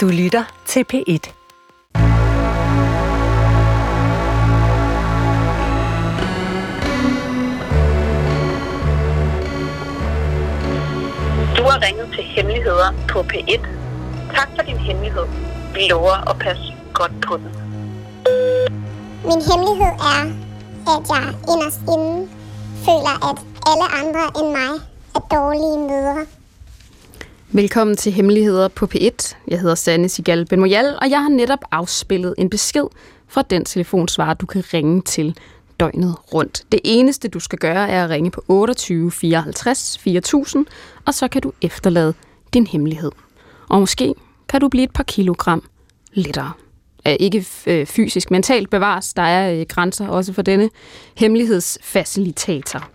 Du lytter til P1. Du har ringet til Hemmeligheder på P1. Tak for din hemmelighed. Vi lover at passe godt på den. Min hemmelighed er, at jeg inderst inde føler, at alle andre end mig er dårlige mødre. Velkommen til Hemmeligheder på P1. Jeg hedder Sanne Sigal Benmoyal, og jeg har netop afspillet en besked fra den telefonsvarer, du kan ringe til døgnet rundt. Det eneste, du skal gøre, er at ringe på 28 54 4000, og så kan du efterlade din hemmelighed. Og måske kan du blive et par kilogram lettere. Ikke øh, fysisk, mentalt bevares. Der er øh, grænser også for denne hemmelighedsfacilitator.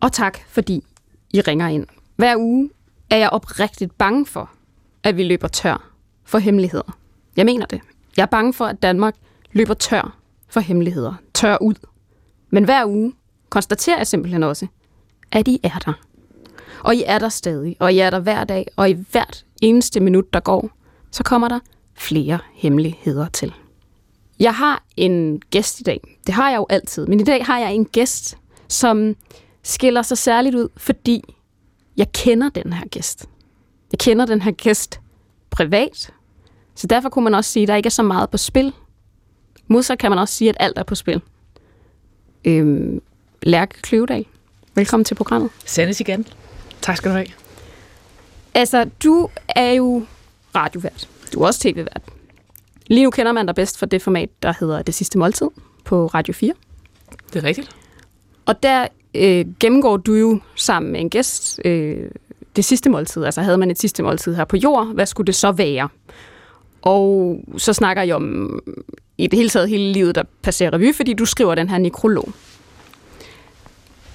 Og tak, fordi I ringer ind. Hver uge er jeg oprigtigt bange for, at vi løber tør for hemmeligheder. Jeg mener det. Jeg er bange for, at Danmark løber tør for hemmeligheder. Tør ud. Men hver uge konstaterer jeg simpelthen også, at I er der. Og I er der stadig, og I er der hver dag, og i hvert eneste minut, der går, så kommer der flere hemmeligheder til. Jeg har en gæst i dag. Det har jeg jo altid. Men i dag har jeg en gæst, som skiller sig særligt ud, fordi jeg kender den her gæst. Jeg kender den her gæst privat, så derfor kunne man også sige, at der ikke er så meget på spil. Modsat kan man også sige, at alt er på spil. Øhm, Lærke Kløvedal, velkommen til programmet. Sandes igen. Tak skal du have. Altså, du er jo radiovært. Du er også tv-vært. Lige nu kender man dig bedst for det format, der hedder Det Sidste Måltid på Radio 4. Det er rigtigt. Og der øh, gennemgår du jo sammen med en gæst øh, det sidste måltid. Altså havde man et sidste måltid her på jord, hvad skulle det så være? Og så snakker jeg om i det hele taget hele livet, der passerer revy, fordi du skriver den her nekrolog.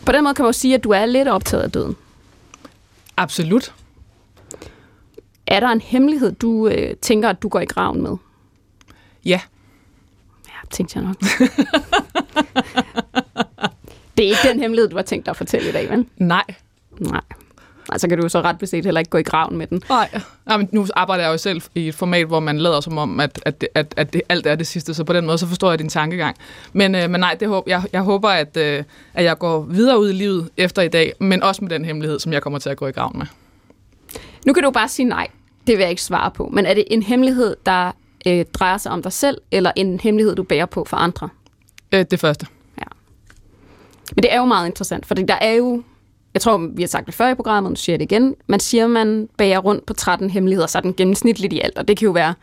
På den måde kan man jo sige, at du er lidt optaget af døden. Absolut. Er der en hemmelighed, du øh, tænker, at du går i graven med? Ja. Ja, tænkte jeg nok. det er ikke den hemmelighed, du har tænkt dig at fortælle i dag, vel? Nej. Nej. Altså kan du jo så ret beset heller ikke gå i graven med den. Nej. Ja, men nu arbejder jeg jo selv i et format, hvor man lader som om, at, at, det, at, at det, alt er det sidste, så på den måde så forstår jeg din tankegang. Men, øh, men nej, det håber, jeg, jeg håber, at, øh, at jeg går videre ud i livet efter i dag, men også med den hemmelighed, som jeg kommer til at gå i graven med. Nu kan du bare sige nej. Det vil jeg ikke svare på. Men er det en hemmelighed, der øh, drejer sig om dig selv, eller en hemmelighed, du bærer på for andre? Øh, det første. Men det er jo meget interessant, for der er jo, jeg tror, vi har sagt det før i programmet, nu siger jeg det igen, man siger, man bærer rundt på 13 hemmeligheder, så er den gennemsnitligt i alt, og det kan jo være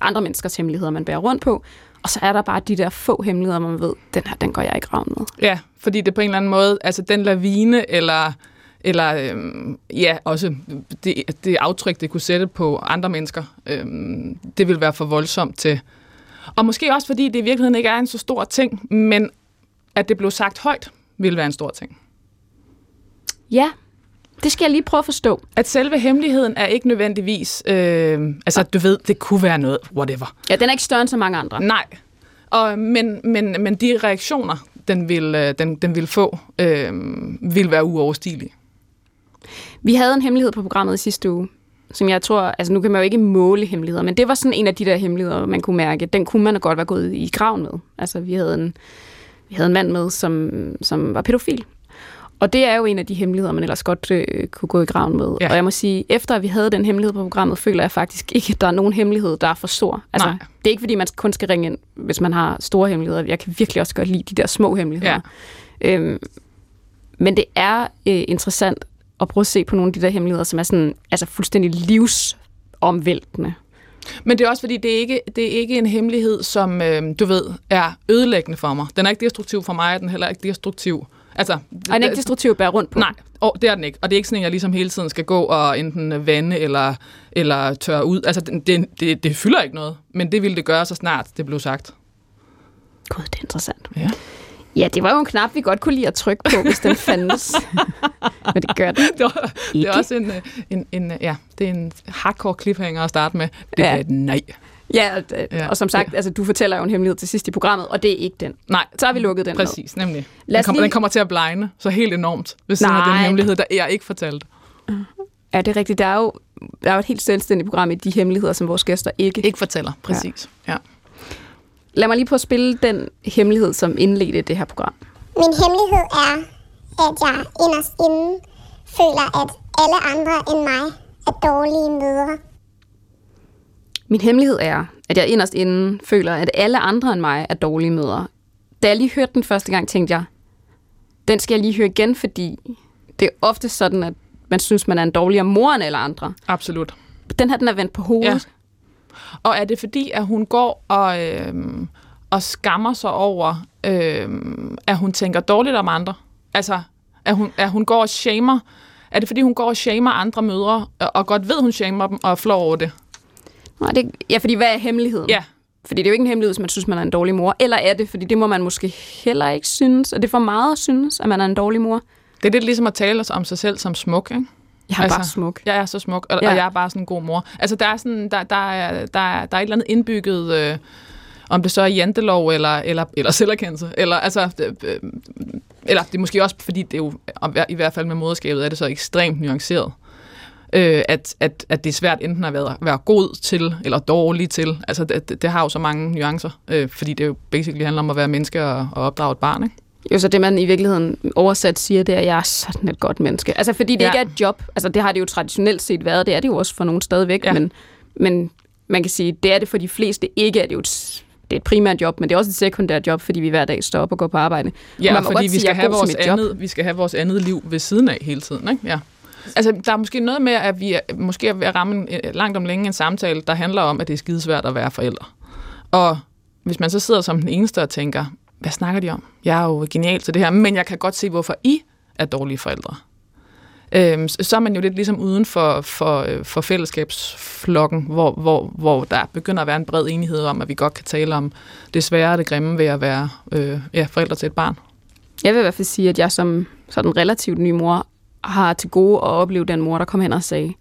andre menneskers hemmeligheder, man bærer rundt på, og så er der bare de der få hemmeligheder, man ved, den her, den går jeg i graven med. Ja, fordi det på en eller anden måde, altså den lavine, eller, eller øhm, ja, også det, det aftryk, det kunne sætte på andre mennesker, øhm, det vil være for voldsomt til. Og måske også, fordi det i virkeligheden ikke er en så stor ting, men at det blev sagt højt, vil være en stor ting. Ja, det skal jeg lige prøve at forstå. At selve hemmeligheden er ikke nødvendigvis, øh, altså du ved, det kunne være noget, whatever. Ja, den er ikke større end så mange andre. Nej, og, men, men, men de reaktioner, den vil, øh, den, den vil få, øh, vil være uoverstigelige. Vi havde en hemmelighed på programmet i sidste uge, som jeg tror, altså nu kan man jo ikke måle hemmeligheder, men det var sådan en af de der hemmeligheder, man kunne mærke, den kunne man godt være gået i graven med. Altså vi havde en, vi havde en mand med, som, som var pædofil. Og det er jo en af de hemmeligheder, man ellers godt øh, kunne gå i graven med. Ja. Og jeg må sige, efter at vi havde den hemmelighed på programmet, føler jeg faktisk ikke, at der er nogen hemmelighed, der er for stor. Altså, Nej. det er ikke, fordi man kun skal ringe ind, hvis man har store hemmeligheder. Jeg kan virkelig også godt lide de der små hemmeligheder. Ja. Øhm, men det er øh, interessant at prøve at se på nogle af de der hemmeligheder, som er sådan, altså fuldstændig livsomvæltende. Men det er også fordi, det er ikke, det er ikke en hemmelighed, som øh, du ved, er ødelæggende for mig. Den er ikke destruktiv for mig, den er heller ikke destruktiv. Altså, Og den er ikke destruktiv at bære rundt på. Nej, og det er den ikke. Og det er ikke sådan, at jeg ligesom hele tiden skal gå og enten vande eller, eller tørre ud. Altså, det, det, det, det fylder ikke noget. Men det ville det gøre, så snart det blev sagt. Gud, det er interessant. Ja. Ja, det var jo en knap, vi godt kunne lide at trykke på, hvis den fandtes. Men det gør den Det, var, det ikke. er også en, øh, en, en, ja, det er en hardcore cliffhanger at starte med. Det Ja. er et nej. Ja, og, ja, Ja. og som sagt, altså, du fortæller jo en hemmelighed til sidst i programmet, og det er ikke den. Nej, Så har vi lukket den præcis, nemlig. Lad Den kommer, lige- den kommer til at blegne så helt enormt, hvis af den Nej. hemmelighed, der jeg ikke fortalte. Ja, det er rigtigt. Der er jo, der er jo et helt selvstændigt program i de hemmeligheder, som vores gæster ikke... Ikke fortæller, præcis. Ja. ja. Lad mig lige prøve at spille den hemmelighed, som indledte det her program. Min hemmelighed er, at jeg inderst inde føler, at alle andre end mig er dårlige mødre. Min hemmelighed er, at jeg inderst inde føler, at alle andre end mig er dårlige mødre. Da jeg lige hørte den første gang, tænkte jeg, den skal jeg lige høre igen, fordi det er ofte sådan, at man synes, man er en dårligere mor end alle andre. Absolut. Den her, den er vendt på hovedet. Ja. Og er det fordi, at hun går og, øh, og skammer sig over, øh, at hun tænker dårligt om andre? Altså, at hun, at hun går og shamer? Er det fordi, hun går og shamer andre mødre, og godt ved, hun shamer dem og flår over det? Nej, det, ja, fordi hvad er hemmeligheden? Ja. Fordi det er jo ikke en hemmelighed, hvis man synes, man er en dårlig mor. Eller er det, fordi det må man måske heller ikke synes. Er det for meget at synes, at man er en dårlig mor? Det er lidt ligesom at tale om sig selv som smuk, ikke? Jeg er altså, bare smuk. Jeg er så smuk, og, ja. og jeg er bare sådan en god mor. Altså, der er, sådan, der, der, er, der, er, der er et eller andet indbygget, øh, om det så er jantelov eller, eller, eller selverkendelse, eller, altså, øh, eller det er måske også, fordi det er jo, i hvert fald med moderskabet, er det så ekstremt nuanceret. Øh, at, at, at det er svært enten at være, være god til, eller dårlig til. Altså, det, det har jo så mange nuancer, øh, fordi det jo basically handler om at være menneske og, og opdrage et barn, ikke? Jo, så det man i virkeligheden oversat siger, det er, at jeg er sådan et godt menneske. Altså fordi det ja. ikke er et job. Altså det har det jo traditionelt set været. Det er det jo også for nogen stadigvæk. Ja. Men, men man kan sige, det er det for de fleste ikke. Er det jo et, det er et primært job, men det er også et sekundært job, fordi vi hver dag står op og går på arbejde. Ja, man fordi vi skal, have vores andet, vi skal have vores andet liv ved siden af hele tiden. Ikke? Ja. Altså, der er måske noget med, at vi er, måske er ved at ramme en, langt om længe en samtale, der handler om, at det er skidesvært at være forældre. Og hvis man så sidder som den eneste og tænker, hvad snakker de om? Jeg er jo genial til det her, men jeg kan godt se, hvorfor I er dårlige forældre. Øhm, så er man jo lidt ligesom uden for, for, øh, for fællesskabsflokken, hvor, hvor, hvor der begynder at være en bred enighed om, at vi godt kan tale om det svære og det grimme ved at være øh, ja, forældre til et barn. Jeg vil i hvert fald sige, at jeg som sådan relativt ny mor har til gode at opleve den mor, der kom hen og sagde,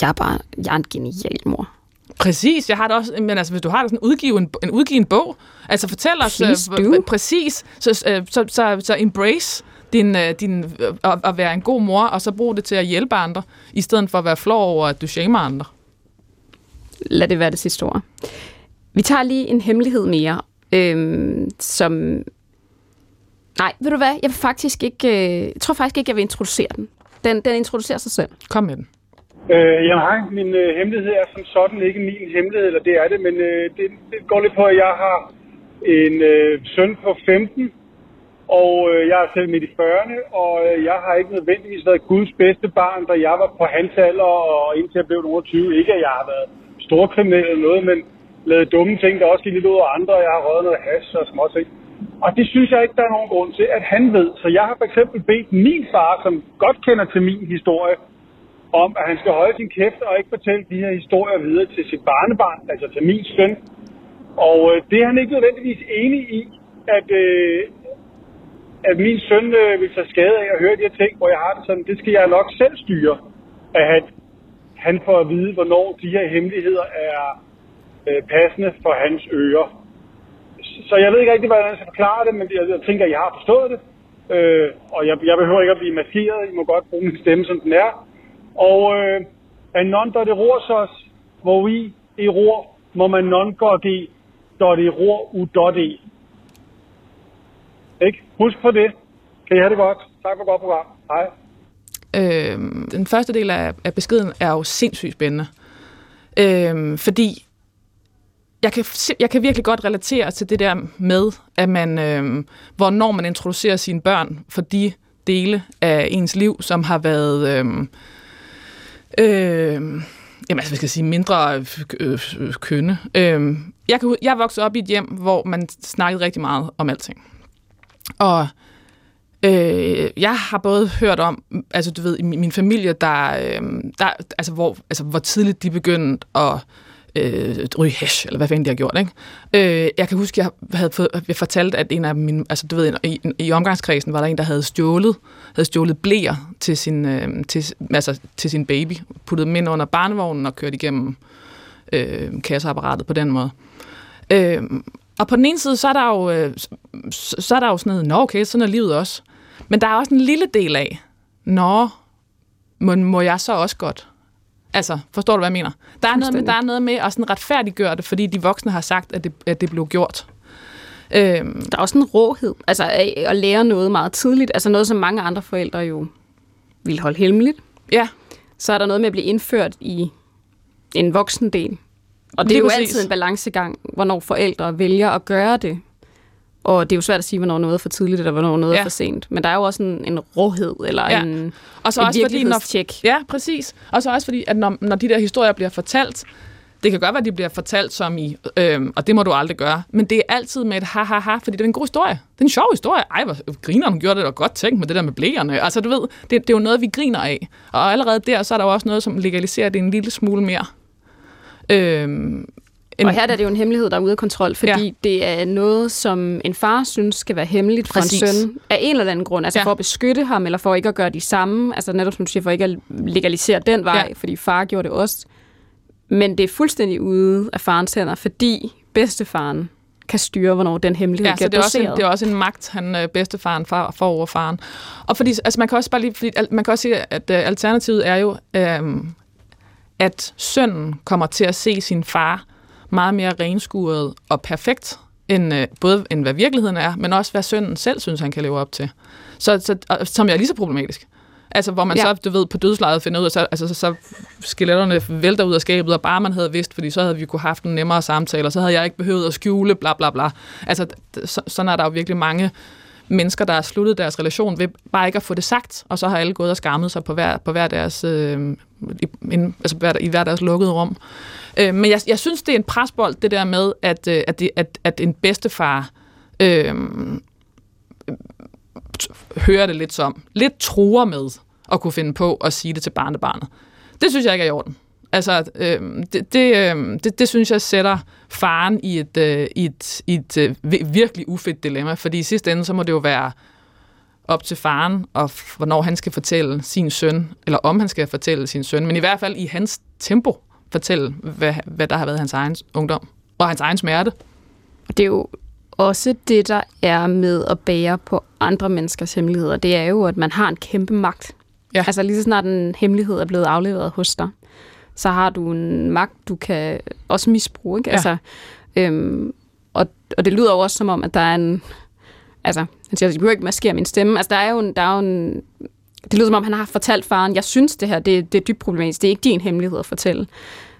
jeg er bare jeg er en genial mor. Præcis, jeg har det også, men altså, hvis du har det sådan, udgive en, en udgive en bog, altså fortæl os uh, præcis, så, uh, så, så, så embrace din, uh, din, uh, at være en god mor, og så brug det til at hjælpe andre, i stedet for at være flov over, at du shamer andre. Lad det være det sidste ord. Vi tager lige en hemmelighed mere, øhm, som... Nej, ved du hvad? Jeg vil faktisk ikke... Øh, jeg tror faktisk ikke, jeg vil introducere den. Den, den introducerer sig selv. Kom med den. Øh, jeg har min øh, hemmelighed er som sådan ikke min hemmelighed, eller det er det, men øh, det, det går lidt på, at jeg har en øh, søn på 15, og øh, jeg er selv midt i 40'erne, og øh, jeg har ikke nødvendigvis været Guds bedste barn, da jeg var på hans alder, og indtil jeg blev 20. Ikke at jeg har været storkriminel eller noget, men lavet dumme ting, der også gik lidt ud af andre, og jeg har røget noget hash og småting. Og det synes jeg ikke, der er nogen grund til, at han ved. Så jeg har for eksempel bedt min far, som godt kender til min historie, om, at han skal holde sin kæft og ikke fortælle de her historier videre til sit barnebarn, altså til min søn. Og øh, det er han ikke nødvendigvis enig i, at, øh, at min søn øh, vil tage skade af at høre de her ting, hvor jeg har det sådan, det skal jeg nok selv styre, at han, han får at vide, hvornår de her hemmeligheder er øh, passende for hans ører. Så jeg ved ikke rigtig, hvordan jeg skal forklare det, men jeg, jeg tænker, at jeg har forstået det. Øh, og jeg, jeg behøver ikke at blive maskeret. I må godt bruge min stemme, som den er. Og øh, en non der det ror hvor vi i ror, må man non går det, der det ror u dot e. Ikke? Husk på det. Kan I have det godt. Tak for godt program. Hej. Øhm, den første del af, af beskeden er jo sindssygt spændende. Øhm, fordi jeg kan, jeg kan virkelig godt relatere til det der med, at man, øhm, hvornår man introducerer sine børn for de dele af ens liv, som har været øhm, Øh, jamen, altså, vi skal sige mindre øh, øh, kønne. Øh, jeg, kan, jeg voksede op i et hjem, hvor man snakkede rigtig meget om alting. Og øh, jeg har både hørt om, altså du ved, i min familie, der, øh, der altså, hvor, altså, hvor tidligt de begyndte at øh, ryge hash, eller hvad fanden de har gjort. Ikke? Øh, jeg kan huske, jeg havde fået, jeg fortalt, at en af mine, altså du ved, i, i omgangskredsen var der en, der havde stjålet, havde stjålet blæer til sin, øh, til, altså, til sin baby, puttet dem ind under barnevognen og kørt igennem øh, kasseapparatet på den måde. Øh, og på den ene side, så er der jo, øh, så, så er der jo sådan noget, nå okay, sådan er livet også. Men der er også en lille del af, nå, må, må jeg så også godt? Altså, forstår du, hvad jeg mener? Der er, noget med, der er noget med at sådan retfærdiggøre det, fordi de voksne har sagt, at det, at det blev gjort. Øhm, Der er også en råhed, altså at lære noget meget tidligt, altså noget, som mange andre forældre jo vil holde hemmeligt. ja, Så er der noget med at blive indført i en voksen del. Og det Lige er jo præcis. altid en balancegang, hvornår forældre vælger at gøre det. Og det er jo svært at sige, hvornår noget er for tidligt, eller hvornår noget ja. Er for sent. Men der er jo også en, en råhed, eller Ja. en, og så et også fordi, når. Ja, præcis. Og så også fordi, at når, når de der historier bliver fortalt, det kan godt være, at de bliver fortalt som i, øhm, og det må du aldrig gøre, men det er altid med et ha-ha-ha, fordi det er en god historie. Det er en sjov historie. Ej, hvor griner hun gjorde det, og godt tænkt med det der med blæerne. Altså, du ved, det, det er jo noget, vi griner af. Og allerede der, så er der jo også noget, som legaliserer det en lille smule mere. Øhm, en, Og her er det jo en hemmelighed, der er ude af kontrol, fordi Ja. det er noget, som en far synes skal være hemmeligt for Præcis. en søn af en eller anden grund. Altså Ja. for at beskytte ham, eller for ikke at gøre de samme. Altså netop som du siger, for ikke at legalisere den vej, Ja. fordi far gjorde det også. Men det er fuldstændig ude af farens hænder, fordi bedstefaren kan styre, hvornår den hemmelighed Ja, bliver det er, også en, det er også en magt, han øh, bedstefaren får, får over faren. Og fordi, altså man kan også bare lige, fordi, man kan også sige, at øh, alternativet er jo, øh, at sønnen kommer til at se sin far meget mere renskuret og perfekt, end, øh, både end hvad virkeligheden er, men også hvad sønnen selv synes, han kan leve op til. Så, så, og, som er lige så problematisk. Altså, hvor man ja. Så, du ved, på dødslejet finder ud af, så, altså, så, så skeletterne vælter ud af skabet, og bare man havde vidst, fordi så havde vi kunne haft en nemmere samtale, og så havde jeg ikke behøvet at skjule, bla bla bla. Altså, så, sådan er der jo virkelig mange mennesker, der har sluttet deres relation ved bare ikke at få det sagt, og så har alle gået og skammet sig på hver, på hver deres, øh, i, in, altså hver, i hver deres lukkede rum. Øh, men jeg, jeg synes, det er en presbold, det der med, at, øh, at, det, at, at en bedstefar øh, hører det lidt som, lidt truer med at kunne finde på at sige det til barnebarnet. Det synes jeg ikke er i orden. Altså, øh, det, det, øh, det, det synes jeg sætter faren i et, øh, i et, i et øh, virkelig ufedt dilemma, fordi i sidste ende, så må det jo være op til faren, og hvornår han skal fortælle sin søn, eller om han skal fortælle sin søn, men i hvert fald i hans tempo fortælle, hvad, hvad der har været hans egen ungdom, og hans egen smerte. Det er jo også det, der er med at bære på andre menneskers hemmeligheder. Det er jo, at man har en kæmpe magt. Ja. Altså lige så snart en hemmelighed er blevet afleveret hos dig, så har du en magt, du kan også misbruge. Ikke? Ja. Altså, øhm, og, og det lyder jo også som om, at der er en... Altså, han siger, jeg behøver ikke maskere min stemme. Altså, der er jo en... Der er jo en det lyder som om, han har fortalt faren, jeg synes det her, det, det er dybt problematisk. Det er ikke din hemmelighed at fortælle.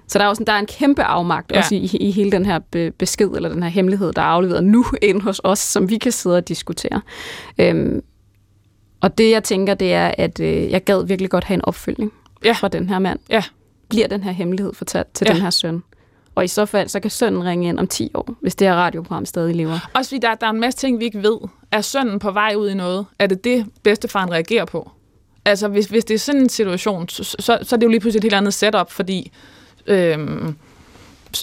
Så der er, jo sådan, der er en kæmpe afmagt ja. også i, i hele den her be- besked, eller den her hemmelighed, der er afleveret nu ind hos os, som vi kan sidde og diskutere. Øhm, og det, jeg tænker, det er, at øh, jeg gad virkelig godt have en opfølgning Ja. fra den her mand. Ja. Bliver den her hemmelighed fortalt til Ja. den her søn? Og i så fald, så kan sønnen ringe ind om 10 år, hvis det her radioprogram stadig lever. Også fordi der, der er en masse ting, vi ikke ved. Er sønnen på vej ud i noget? Er det det, bedstefaren reagerer på? Altså, hvis, hvis det er sådan en situation, så, så, så er det jo lige pludselig et helt andet setup, fordi øhm,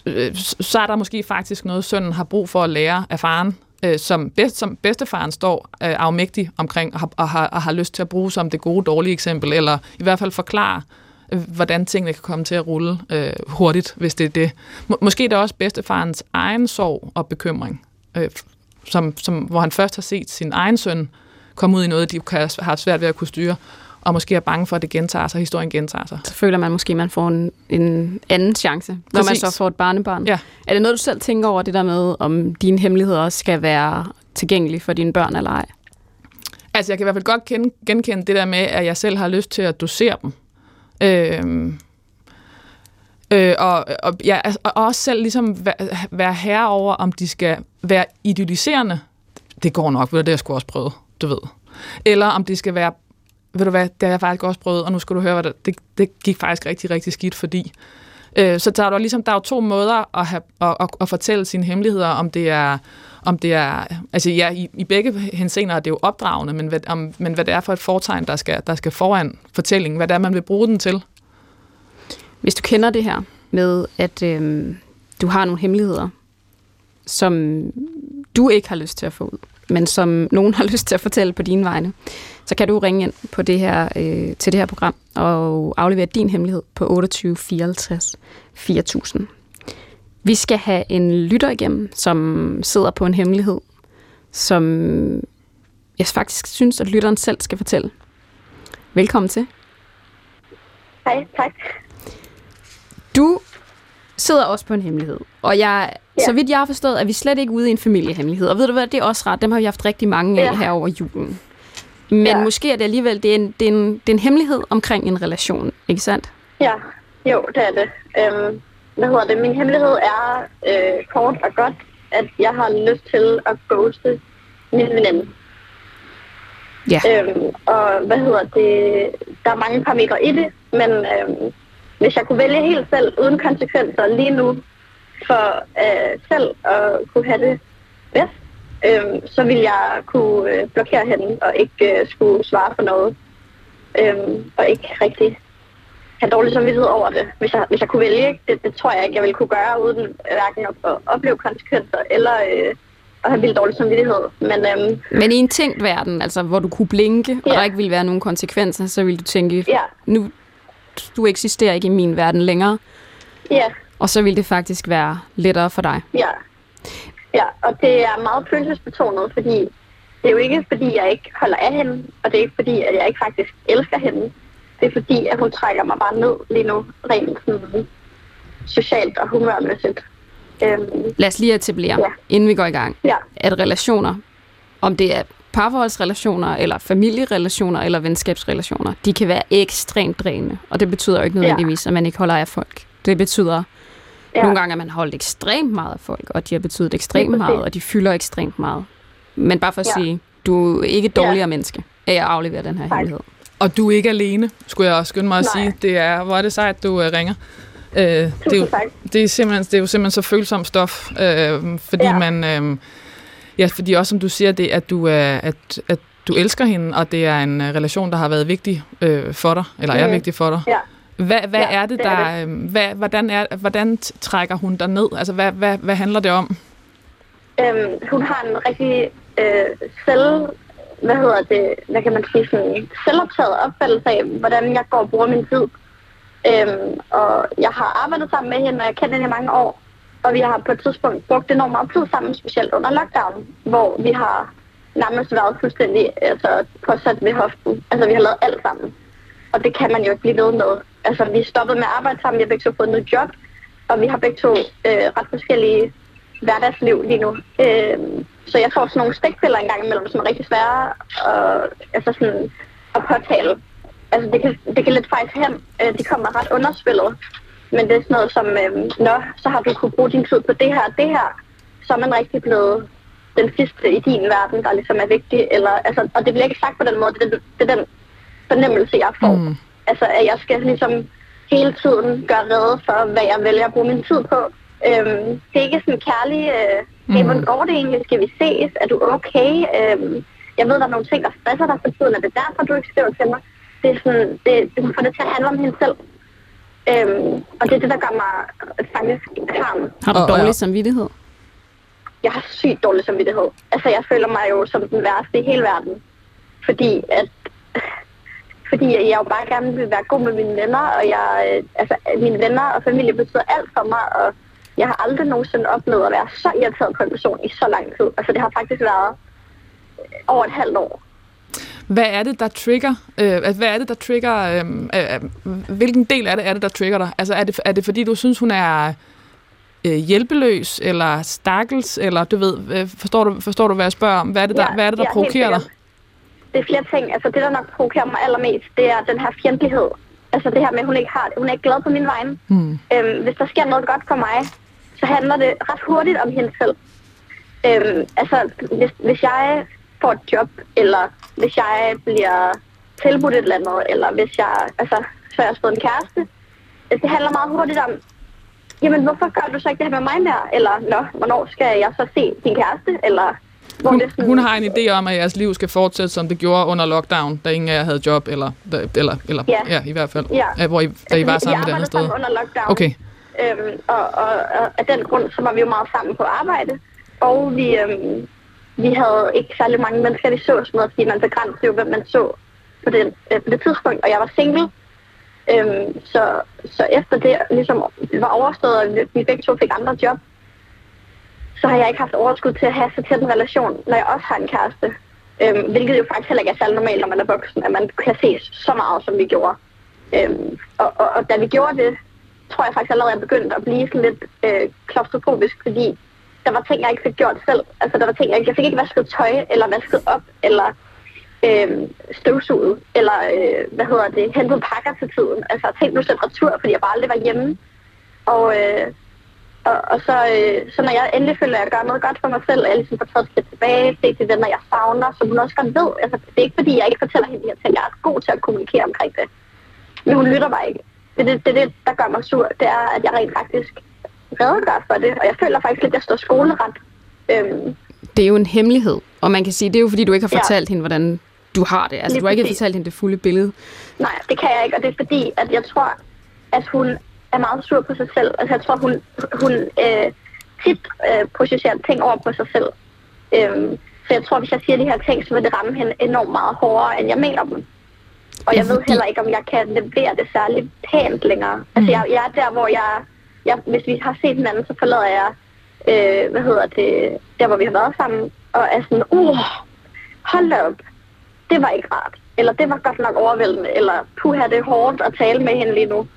øh, så er der måske faktisk noget, sønnen har brug for at lære af faren, øh, som, bedst, som bedstefaren står øh, afmægtig omkring, og har, og, har, og har lyst til at bruge som det gode, dårlige eksempel, eller i hvert fald forklare, øh, hvordan tingene kan komme til at rulle øh, hurtigt, hvis det er det. M- måske er det også bedstefarens egen sorg og bekymring, øh, som, som, hvor han først har set sin egen søn komme ud i noget, de kan, har svært ved at kunne styre, og måske er bange for, at det gentager sig, historien gentager sig. Så føler man måske, at man får en, en anden chance, når man Præcis. så får et barnebarn. Ja. Er det noget, du selv tænker over, det der med, om dine hemmeligheder også skal være tilgængelige for dine børn eller ej? Altså, jeg kan i hvert fald godt kende, genkende det der med, at jeg selv har lyst til at dosere dem. Øhm, øh, og, og, ja, altså, og også selv ligesom være, være herre over, om de skal være idylliserende. Det går nok, ved du, det har jeg sgu også prøvet, du ved. Eller om de skal være, ved du hvad, det har jeg faktisk også prøvet, og nu skal du høre, hvad det, det, det gik faktisk rigtig, rigtig skidt, fordi Øh, så der er, jo ligesom, der er jo to måder at, have, at, at, at fortælle sine hemmeligheder, om det er, om det er altså ja, i, i begge henseender er det jo opdragende, men hvad, om, men hvad det er for et fortegn, der skal, der skal foran fortællingen, hvad det er, man vil bruge den til. Hvis du kender det her med, at øh, du har nogle hemmeligheder, som du ikke har lyst til at få ud, men som nogen har lyst til at fortælle på dine vegne, så kan du ringe ind på det her, øh, til det her program og aflevere din hemmelighed på 28 54 4000. Vi skal have en lytter igennem, som sidder på en hemmelighed, som jeg faktisk synes, at lytteren selv skal fortælle. Velkommen til. Hej, tak. Du sidder også på en hemmelighed, og jeg, ja. så vidt jeg har forstået, er vi slet ikke ude i en familiehemmelighed. Og ved du hvad, det er også ret. Dem har vi haft rigtig mange af Ja. her over julen. Men Ja. måske er det alligevel det er en, det er en, det er en hemmelighed omkring en relation, ikke sandt? Ja, jo, det er det. Øhm, hvad hedder det? Min hemmelighed er øh, kort og godt, at jeg har lyst til at ghoste min veninde. Ja. Øhm, og hvad hedder det? Der er mange parametre i det, men øhm, hvis jeg kunne vælge helt selv, uden konsekvenser lige nu, for øh, selv at kunne have det bedst, øhm, så ville jeg kunne øh, blokere hende og ikke øh, skulle svare for noget. Øhm, og ikke rigtig have dårlig samvittighed over det, hvis jeg, hvis jeg kunne vælge. Det, det tror jeg ikke, jeg ville kunne gøre, uden hverken at, at opleve konsekvenser eller øh, at have vildt dårlig samvittighed. Men øhm, Men i en tænkt verden, altså hvor du kunne blinke, og Ja. der ikke ville være nogen konsekvenser, så ville du tænke, ja, nu du eksisterer ikke i min verden længere, ja, og så ville det faktisk være lettere for dig. ja. Ja, og det er meget følelsesbetonet, fordi det er jo ikke, fordi jeg ikke holder af hende, og det er ikke, fordi at jeg ikke faktisk elsker hende. Det er fordi, at hun trækker mig bare ned lige nu, rent sådan, socialt og humørmæssigt. Øhm, Lad os lige etablere, Ja. inden vi går i gang, ja, at relationer, om det er parforholdsrelationer, eller familierelationer, eller venskabsrelationer, de kan være ekstremt drænende, og det betyder jo ikke nødvendigvis, at man ikke holder af folk. Det betyder ja, nogle gange, at man holdt ekstremt meget af folk, og de har betydet ekstremt meget, og de fylder ekstremt meget. Men bare for at Ja. sige, du er ikke et dårligere menneske af at aflevere den her Tak. hemmelighed. Og du er ikke alene, skulle jeg også skynde mig at Nej. sige. Det er, hvor er det sejt, du uh, ringer. Uh, det, er jo, det, er simpelthen, det er jo simpelthen så følsomt stof, uh, fordi Ja. man... Uh, ja, fordi også som du siger, det er, at du, er, at, at du elsker hende, og det er en uh, relation, der har været vigtig uh, for dig, eller er Mhm. vigtig for dig. Ja. Hvad, hvad Ja, er det, det er der... øhm, Hvad, hvordan, er, hvordan trækker hun dig ned? Altså, hvad, hvad, hvad handler det om? Øhm, hun har en rigtig øh, selv, hvad hedder det, hvad kan man sige, sådan selvoptaget opfattelse af, hvordan jeg går og bruger min tid. Øhm, og jeg har arbejdet sammen med hende, og jeg kender hende i mange år. Og vi har på et tidspunkt brugt enormt meget tid sammen, specielt under lockdown, hvor vi har nærmest været fuldstændig altså, påsat ved hoften. Altså, vi har lavet alt sammen. Og det kan man jo ikke blive ved med. Altså, vi er stoppet med at arbejde sammen, vi har begge to fået noget nyt job, og vi har begge to øh, ret forskellige hverdagsliv lige nu. Øh, så jeg får sådan nogle stikpiller en gang imellem, som er rigtig svære og, altså sådan, at påtale. Altså, det kan, det kan lidt faktisk hen. Øh, de kommer ret underspillet. Men det er sådan noget som, øh, nå, så har du kunne bruge din tid på det her og det her. Så er man rigtig blevet den sidste i din verden, der ligesom er vigtig. Eller, altså, og det bliver ikke sagt på den måde. Det, det, det er den fornemmelse, jeg får. Mm. Altså, at jeg skal ligesom hele tiden gøre rede for, hvad jeg vælger at bruge min tid på. Øhm, det er ikke sådan kærlig, øh, hey, hvordan går det egentlig? Skal vi ses? Er du okay? Øhm, jeg ved, der er nogle ting, der stresser dig for tiden. Er det derfor, du ikke skriver til mig? Det er sådan, det, det får det til at handle om hende selv. Øhm, og det er det, der gør mig faktisk harm. Har du Og- dårlig ja. samvittighed? Jeg har sygt dårlig samvittighed. Altså, jeg føler mig jo som den værste i hele verden. Fordi at fordi jeg jo bare gerne vil være god med mine venner, og jeg, øh, altså, mine venner og familie betyder alt for mig, og jeg har aldrig nogensinde oplevet at være så irriteret på en person i så lang tid. Altså, det har faktisk været over et halvt år. Hvad er det, der trigger? Øh, hvad er det, der trigger? Øh, øh, hvilken del af det er det, der trigger dig? Altså, er det, er det fordi, du synes, hun er øh, hjælpeløs, eller stakkels, eller du ved, øh, forstår, du, forstår du, hvad jeg spørger om? Hvad er det, der, Ja, hvad er det, der ja, provokerer dig? Det er flere ting. Altså, det, der nok provokerer mig allermest, det er den her fjendtlighed. Altså, det her med, at hun ikke, har, hun er ikke glad på min vegne. Hmm. Øhm, hvis der sker noget godt for mig, så handler det ret hurtigt om hende selv. Øhm, altså, hvis, hvis jeg får et job, eller hvis jeg bliver tilbudt et eller andet, eller hvis jeg, altså, så har jeg fået en kæreste, det handler meget hurtigt om, jamen, hvorfor gør du så ikke det her med mig mere? Eller, nå, hvornår skal jeg så se din kæreste? Eller, hvor Hun, det sådan, hun har en idé om, at jeres liv skal fortsætte, som det gjorde under lockdown, da ingen af jer havde job, eller, eller, eller Ja. ja, i hvert fald, Ja. hvor I, da I var vi, sammen et andet sted. under lockdown. Okay. Øhm, og, og, og af den grund, så var vi jo meget sammen på arbejde. Og vi, øhm, vi havde ikke særlig mange mennesker, vi så sådan noget, fordi man begrænsede jo, hvem man så på, den, øh, på det tidspunkt. Og jeg var single. Øhm, så, så efter det ligesom var overstået, og vi- begge to fik andre job, så har jeg ikke haft overskud til at have så tæt en relation, når jeg også har en kæreste. Øhm, hvilket jo faktisk heller ikke er særlig normalt, når man er voksen, at man kan ses så meget, som vi gjorde. Øhm, og, og, og da vi gjorde det, tror jeg faktisk allerede, jeg begyndte at blive sådan lidt øh, klaustrofobisk, fordi der var ting, jeg ikke fik gjort selv. Altså, der var ting, jeg, ikke- jeg fik ikke vasket tøj, eller vasket op, eller øh, støvsuget, eller øh, hvad hedder det, hentet pakker til tiden. Altså, ting blev sendt retur, fordi jeg bare aldrig var hjemme. Og, øh, og, og så, øh, så når jeg endelig føler, at jeg gør noget godt for mig selv, og jeg ligesom får taget et skridt tilbage, det er venner, jeg savner, som hun også godt ved. Altså, det er ikke fordi, jeg ikke fortæller hende de her ting. Jeg er god til at kommunikere omkring det. Men hun lytter bare ikke. Det er det, det, det, der gør mig sur. Det er, at jeg rent faktisk redegør for det. Og jeg føler faktisk lidt, at jeg står skoleret. Øhm, Det er jo en hemmelighed, og man kan sige, det er jo fordi, du ikke har Ja. fortalt hende, hvordan du har det. Altså, Lige du har ikke præcis. fortalt hende det fulde billede. Nej, det kan jeg ikke, og det er fordi, at jeg tror, at hun er meget sur på sig selv. Altså, jeg tror, hun, hun øh, tit øh, projicerer ting over på sig selv. Øhm, så jeg tror, hvis jeg siger de her ting, så vil det ramme hende enormt meget hårdere, end jeg mener dem. Og jeg Ja, ved heller ikke, om jeg kan levere det særligt pænt længere. Altså, jeg, jeg er der, hvor jeg, jeg... Hvis vi har set hinanden, så forlader jeg... Øh, hvad hedder det? Der, hvor vi har været sammen. Og er sådan, uh, hold da op. Det var ikke rart. Eller det var godt nok overvældende. Eller puha, det er hårdt at tale med hende lige nu.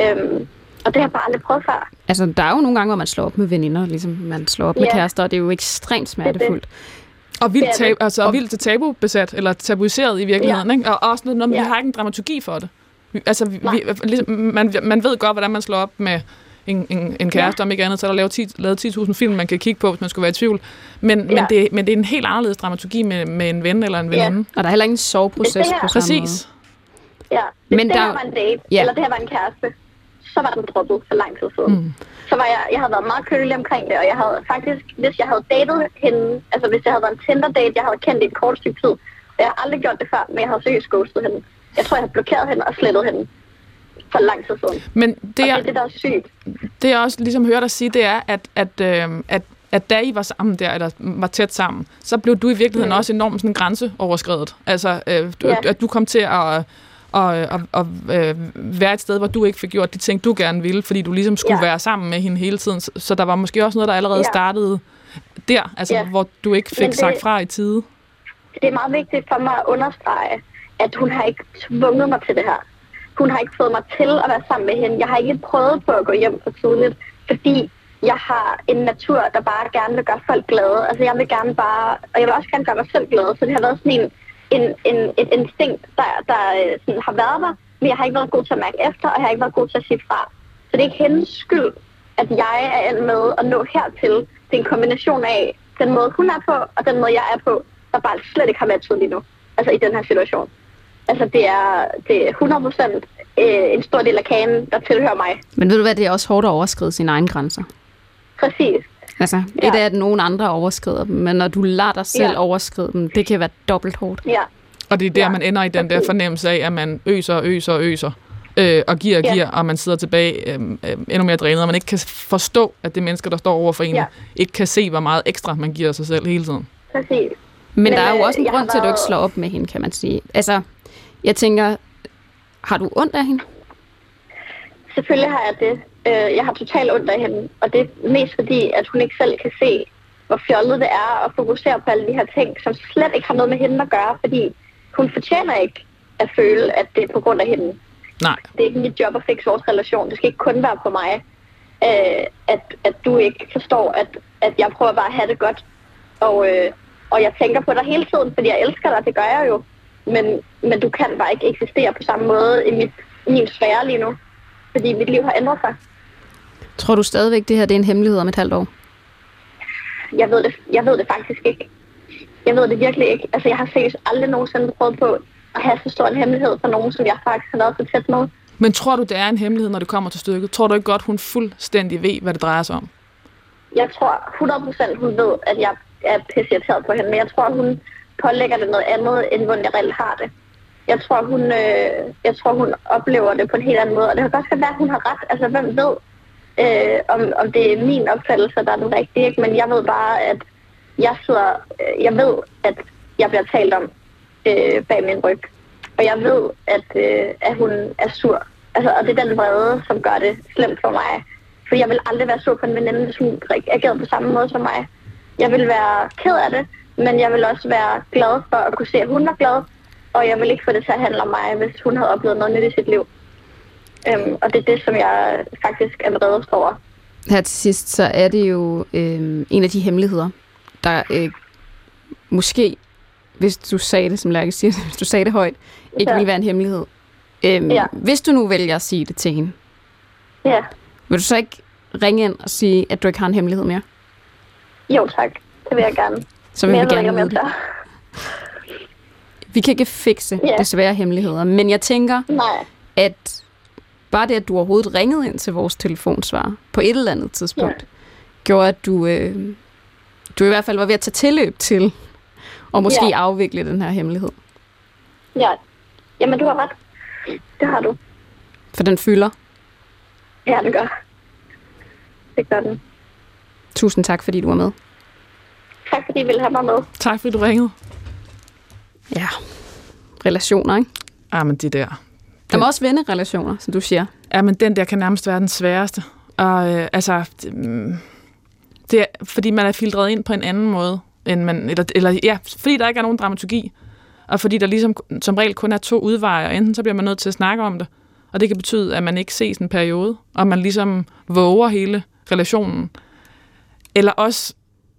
Øhm, og det har jeg bare aldrig prøvet før. Altså, der er jo nogle gange, hvor man slår op med veninder, ligesom man slår op med Ja. kærester, og det er jo ekstremt smertefuldt. Og vildt, Det er det. tab, altså, og vildt tabubesat, eller tabuiseret i virkeligheden. Ja. Ikke? Og også noget, noget ja. Ja. vi har ikke en dramaturgi for det. Altså, vi, vi, ligesom, man, man ved godt, hvordan man slår op med en, en, en kæreste, ja. om ikke andet, så er der lavet 10 lavet 10.000 film, man kan kigge på, hvis man skulle være i tvivl. Men, ja. men, Ja. det, men det er en helt anderledes dramaturgi med, med en ven eller en Ja. veninde. Og der er heller ingen soveproces er det på her. samme Præcis. Ja. Hvis Men det der- her var en date, Ja. ja. eller det her var en kæreste, så var den droppet for lang tid siden. Mm. Så var jeg, jeg havde været meget kølig omkring det, og jeg havde faktisk, hvis jeg havde datet hende, altså hvis jeg havde været en Tinder-date, jeg havde kendt i et kort stykke tid, og jeg har aldrig gjort det før, men jeg havde seriøst ghostet hende. Jeg tror, jeg havde blokeret hende og slettet hende for lang tid siden. Men Det det og er, det er det, der er sygt. det jeg også ligesom hører dig sige, det er, at, at, øh, at, at da I var sammen der, eller var tæt sammen, så blev du i virkeligheden Mm. også enormt sådan grænseoverskredet. Altså, øh, du, Ja. at du kom til at, og, og, og øh, være et sted, hvor du ikke fik gjort de ting, du gerne ville, fordi du ligesom skulle ja. Være sammen med hende hele tiden. Så, så der var måske også noget, der allerede ja. Startede der, altså Ja. hvor du ikke fik det- sagt fra i tide. det er meget vigtigt for mig at understrege, at hun har ikke tvunget mig til det her. Hun har ikke fået mig til at være sammen med hende. Jeg har ikke prøvet på at gå hjem for tidligt, fordi jeg har en natur, der bare gerne vil gøre folk glade. Altså jeg vil gerne bare, og jeg vil også gerne gøre mig selv glad. Så det har været sådan en, en, en, et instinkt, der, der øh, sådan har været der, men jeg har ikke været god til at mærke efter, og jeg har ikke været god til at sige fra. Så det er ikke hendes skyld, at jeg er endt med at nå hertil. Det er en kombination af den måde, hun er på, og den måde, jeg er på, der bare slet ikke har matchet lige nu. Altså i den her situation. Altså det er, det er 100% øh, en stor del af kagen, der tilhører mig. Men ved du hvad, det er også hårdt at overskride sine egne grænser. Præcis. Altså, et Ja. er, at nogen andre overskrider dem, men når du lader dig selv Ja. overskride dem, det kan være dobbelt hårdt. Ja. Og det er der, Ja, man ender i den der fornemmelse af, at man øser og øser og øser, øh, og giver og Ja. giver, og man sidder tilbage øh, øh, endnu mere drænet, og man ikke kan forstå, at det mennesker, der står over for en, Ja. ikke kan se, hvor meget ekstra man giver sig selv hele tiden. Præcis. Men, Men, der er jo øh, også en grund til, at du ikke slår op med hende, kan man sige. Altså, jeg tænker, har du ondt af hende? Selvfølgelig har jeg det. Øh, jeg har totalt ondt af hende, og det er mest fordi, at hun ikke selv kan se, hvor fjollet det er at fokusere på alle de her ting, som slet ikke har noget med hende at gøre, fordi hun fortjener ikke at føle, at det er på grund af hende. Nej. Det er ikke mit job at fikse vores relation. Det skal ikke kun være på mig, øh, at, at du ikke forstår, at, at jeg prøver bare at have det godt. Og, øh, og jeg tænker på dig hele tiden, fordi jeg elsker dig, det gør jeg jo. Men, men du kan bare ikke eksistere på samme måde i, mit, i min sfære lige nu, fordi mit liv har ændret sig. Tror du stadigvæk, det her det er en hemmelighed om et halvt år? Jeg ved det, jeg ved det faktisk ikke. Jeg ved det virkelig ikke. Altså, jeg har seriøst aldrig nogensinde prøvet på at have så stor en hemmelighed for nogen, som jeg faktisk har været så tæt med. Men tror du, det er en hemmelighed, når det kommer til stykket? Tror du ikke godt, hun fuldstændig ved, hvad det drejer sig om? Jeg tror 100% hun ved, at jeg er pissirriteret på hende, men jeg tror, hun pålægger det noget andet, end hvordan jeg reelt har det. Jeg tror, hun, øh, jeg tror, hun oplever det på en helt anden måde, og det kan godt være, at hun har ret. Altså, hvem ved, øh, om, om det er min opfattelse, der er den rigtige, ikke? men jeg ved bare, at jeg sidder, øh, jeg ved, at jeg bliver talt om øh, bag min ryg, og jeg ved, at, øh, at hun er sur. Altså, og det er den vrede, som gør det slemt for mig. For jeg vil aldrig være sur på en veninde, hvis hun agerede på samme måde som mig. Jeg vil være ked af det, men jeg vil også være glad for at kunne se, at hun var glad. Og jeg vil ikke få det til at handle om mig, hvis hun havde oplevet noget nyt i sit liv. Øhm, og det er det, som jeg faktisk er vredest over. Her til sidst, så er det jo øh, en af de hemmeligheder, der øh, måske, hvis du sagde det, som Lærke siger, hvis du sagde det højt, ikke Ja. ville være en hemmelighed. Øhm, Ja. Hvis du nu vælger at sige det til hende, Ja, vil du så ikke ringe ind og sige, at du ikke har en hemmelighed mere? jo tak. Det vil jeg gerne. Så vil Men vi gerne vide det. Vi kan ikke fikse Ja. desværre hemmeligheder, men jeg tænker, Nej, at bare det, at du overhovedet ringede ind til vores telefonsvar på et eller andet tidspunkt, ja. gjorde, at du, øh, du i hvert fald var ved at tage tilløb til og måske. Ja. afvikle den her hemmelighed. ja. Jamen, du har ret. Det har du. For den fylder. Ja, det gør. Det gør den. Tusind tak, fordi du var med. Tak, fordi I ville have mig med. Tak fordi du ringede. Ja, relationer, ikke? Ah, men det der. Der må også vende relationer, som du siger. Ja, men den der kan nærmest være den sværeste. Og øh, altså, det, det er, fordi man er filtreret ind på en anden måde, end man, eller, eller ja, fordi der ikke er nogen dramaturgi, og fordi der ligesom som regel kun er to udveje, og enten så bliver man nødt til at snakke om det, og det kan betyde, at man ikke ses en periode, og man ligesom våger hele relationen. Eller også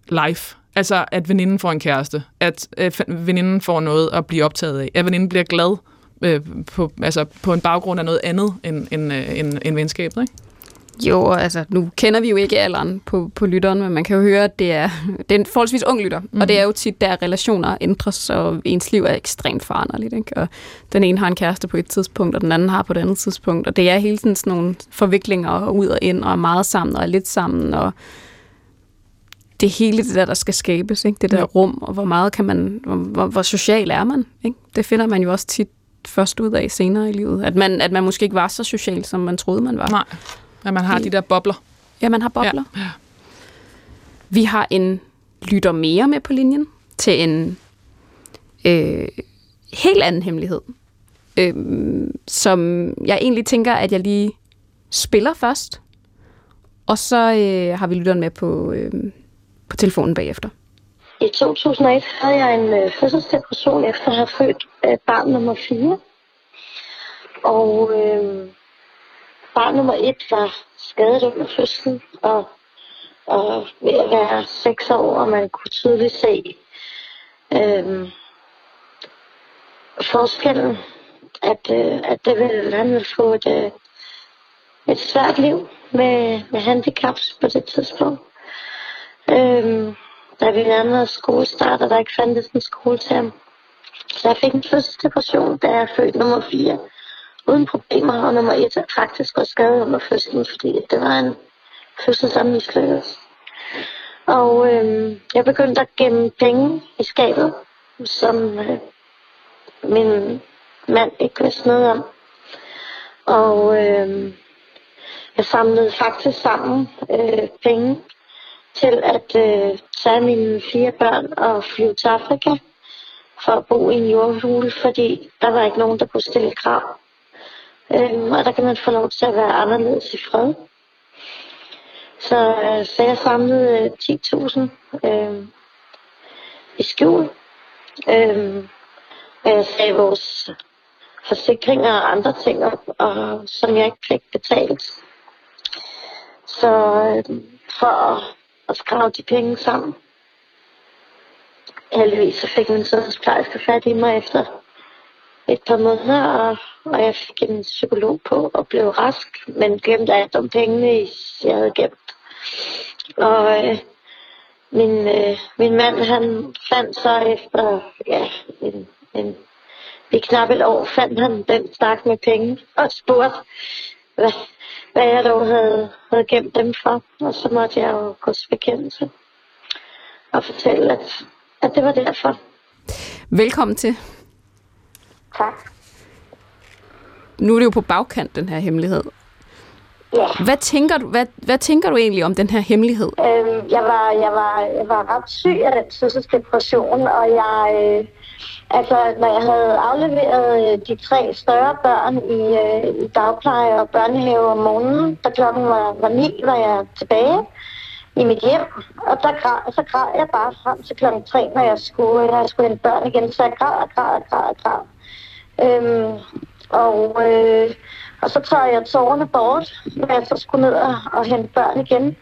live. Altså, at veninden får en kæreste. At øh, veninden får noget at blive optaget af. At veninden bliver glad øh, på, altså, på en baggrund af noget andet end, end, øh, end, end venskabet. Ikke? Jo, altså, nu kender vi jo ikke alderen på, på lytteren, men man kan jo høre, at det er, det er en forholdsvis ung lytter. Mm. Og det er jo tit, der relationer ændres, og ens liv er ekstremt foranderligt. Ikke? Og den ene har en kæreste på et tidspunkt, og den anden har på et andet tidspunkt. Og det er hele tiden sådan nogle forviklinger og ud og ind, og er meget sammen og er lidt sammen. Og det hele det der, der skal skabes. Ikke? Det der Ja. rum, og hvor meget kan man, hvor, hvor, hvor social er man? Ikke? Det finder man jo også tit først ud af senere i livet. At man, at man måske ikke var så social, som man troede, man var. Nej, at man har de der bobler. Ja, man har bobler. Ja. Vi har en lytter mere med på linjen til en øh, helt anden hemmelighed, øh, som jeg egentlig tænker, at jeg lige spiller først, og så øh, har vi lytteren med på, øh, på telefonen bagefter. I 2001 havde jeg en øh, fødselsdepression efter at have født øh, barn nummer 4. Og øh, barn nummer 1 var skadet under fødslen, og, og ved at være 6 år, og man kunne tydeligt se øh, forskellen, at, øh, at det ville, han ville få et, øh, et svært liv med, med handicaps på det tidspunkt. Øhm, da vi nærmede os skolestart, og der ikke fandtes en skole til ham. Så jeg fik en fødselsdepression, da jeg er født nummer 4. Uden problemer, og nummer 1 er faktisk også skadet under fødslen, fordi det var en fødsel, der mislykkedes. Og øhm, jeg begyndte at gemme penge i skabet, som øh, min mand ikke vidste noget om. Og øh, jeg samlede faktisk sammen øh, penge til at øh, tage mine fire børn og flyve til Afrika for at bo i en jordhule, fordi der var ikke nogen, der kunne stille krav. Øhm, og der kan man få lov til at være anderledes i fred. Så, øh, så jeg samlede øh, 10.000 øh, i skjul. Øh, og jeg sagde vores forsikringer og andre ting op, og, som jeg ikke fik betalt. Så øh, for at, at skrave de penge sammen. Heldigvis så fik min sundhedsplejerske fat i mig efter et par måneder, og, og jeg fik en psykolog på og blev rask, men glemte alt om pengene, jeg havde gemt. Og øh, min, øh, min mand, han fandt så efter ja, en, en, i knap et år, fandt han den stak med penge og spurgte, hvad, hvad jeg dog havde, havde gemt dem for. Og så måtte jeg jo gå til bekendelse og fortælle, at, at det var derfor. Velkommen til. Tak. Nu er det jo på bagkant, den her hemmelighed. Ja. Hvad tænker du, hvad, hvad tænker du egentlig om den her hemmelighed? Øhm, jeg, var, jeg, var, jeg var ret syg af den fødselsdepression, og jeg, øh, altså, når jeg havde afleveret øh, de tre større børn i, øh, i dagpleje og børnehave om morgenen, da klokken var, var ni, var jeg tilbage i mit hjem, og der græd, så græd jeg bare frem til klokken tre, når jeg skulle, når jeg skulle hente børn igen, så jeg græd og græd og græd og græd. Øhm, og øh, Og så tager jeg tårerne bort, når jeg så skulle ned og, og hente børn igen,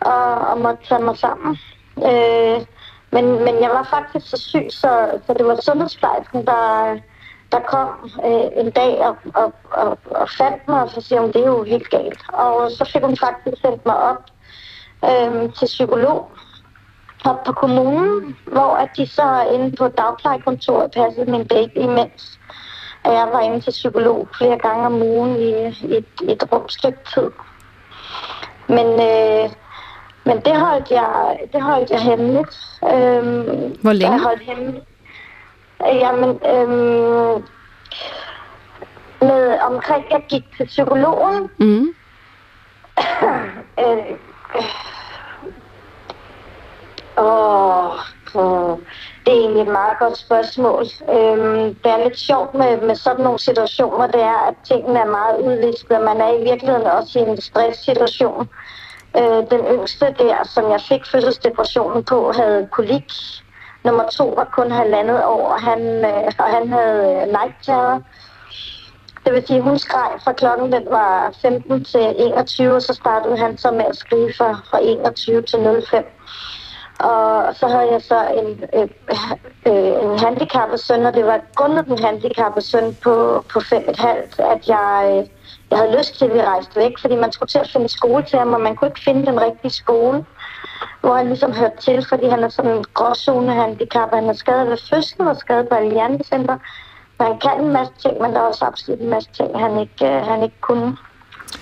og, og måtte tage mig sammen. Øh, men, men jeg var faktisk så syg, så, så det var sundhedsplejersken, der, der kom øh, en dag og, og, og, og fandt mig, og så siger hun, det er jo helt galt. Og så fik hun faktisk sendt mig op øh, til psykolog op på kommunen, hvor at de så inde på dagplejekontoret passede min baby imens. og jeg var inde til psykolog flere gange om ugen i, i et, et rumstykke tid. Men, øh, men det holdt jeg, det holdt jeg hemmeligt. Øhm, Hvor længe? Jeg holdt hemmeligt. Øh, Jamen, øhm, med omkring, jeg gik til psykologen, Mm. Øh, åh, åh, det er egentlig et meget godt spørgsmål. Øhm, det er lidt sjovt med, med sådan nogle situationer, det er, at tingene er meget udlistet, og man er i virkeligheden også i en stresssituation. Øh, den yngste der, som jeg fik fødselsdepressionen på, havde kolik. Nummer to var kun halvandet år, og han, øh, og han havde øh. Det vil sige, hun skreg fra klokken den var 15 til 21, og så startede han så med at skrige fra, fra 21 til 05. Og så havde jeg så en, øh, øh, en handicappet søn, og det var grundet den handicappede søn på, på 5,5, at jeg, øh, jeg havde lyst til, at vi rejste væk, fordi man skulle til at finde skole til ham, og man kunne ikke finde den rigtige skole, hvor han ligesom hørte til, fordi han er sådan en gråzone handicap. Han er skadet ved fødslen og skadet på. Så han kan en masse ting, men der er også absolut en masse ting, han ikke, øh, han ikke kunne.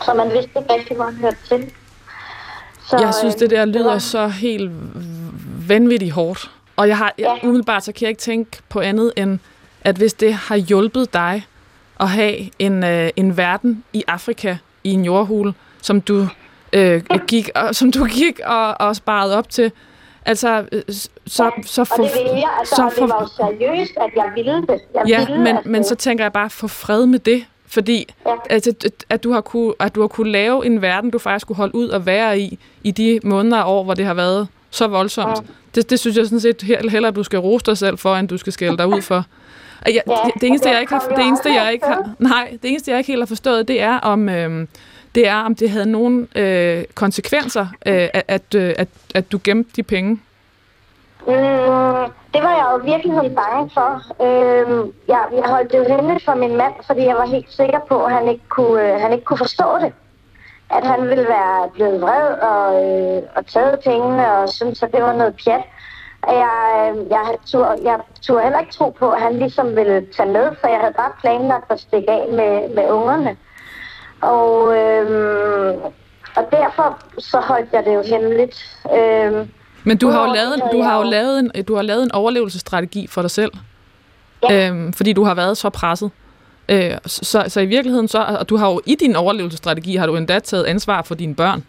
Så man vidste ikke rigtig, hvor han hørte til. Så, Jeg synes, øh, det der lyder så helt vanvittigt hårdt. Og jeg har jeg, Ja. umiddelbart så kan jeg ikke tænke på andet end, at hvis det har hjulpet dig at have en, øh, en verden i Afrika i en jordhule, som du øh, gik og, som du gik og, og sparede op til, altså øh, så så Og for, det ville jeg, altså, så og det var jo seriøst, at jeg ville det. Jeg Ja, ville, men, altså, men så tænker jeg bare, få fred med det. Fordi Ja. altså, at, du har kunne, at du har kunne lave en verden, du faktisk kunne holde ud og være i, i de måneder og år, hvor det har været så voldsomt. Det, det synes jeg sådan set he- hellere, at du skal rose dig selv for, end du skal skælde dig ud for. Jeg, Ja, det, eneste, jeg ikke har, det eneste, jeg ikke har, nej, det eneste, jeg ikke helt har forstået, det er, om, øhm, det, er, om det havde nogle øh, konsekvenser, øh, at, at, øh, at, at du gemte de penge. Mm, det var jeg jo i virkeligheden bange for. Øhm, jeg, jeg holdt det hemmeligt for min mand, fordi jeg var helt sikker på, at han ikke kunne, øh, han ikke kunne forstå det. At han ville være blevet vred og, øh, og taget pengene og synes, at det var noget pjat. Jeg, øh, jeg, turde, jeg turde heller ikke tro på, at han ligesom ville tage med, så jeg havde bare planlagt at stikke af med, med ungerne. Og, øhm, og derfor så holdt jeg det jo hemmeligt. Øhm, Men du har jo lavet, en- du har jo lavet en, du har lavet en overlevelsesstrategi for dig selv. Ja. Øhm, fordi du har været så presset. Øh, så, så i virkeligheden så, og du har jo i din overlevelsesstrategi, har du endda taget ansvar for dine børn.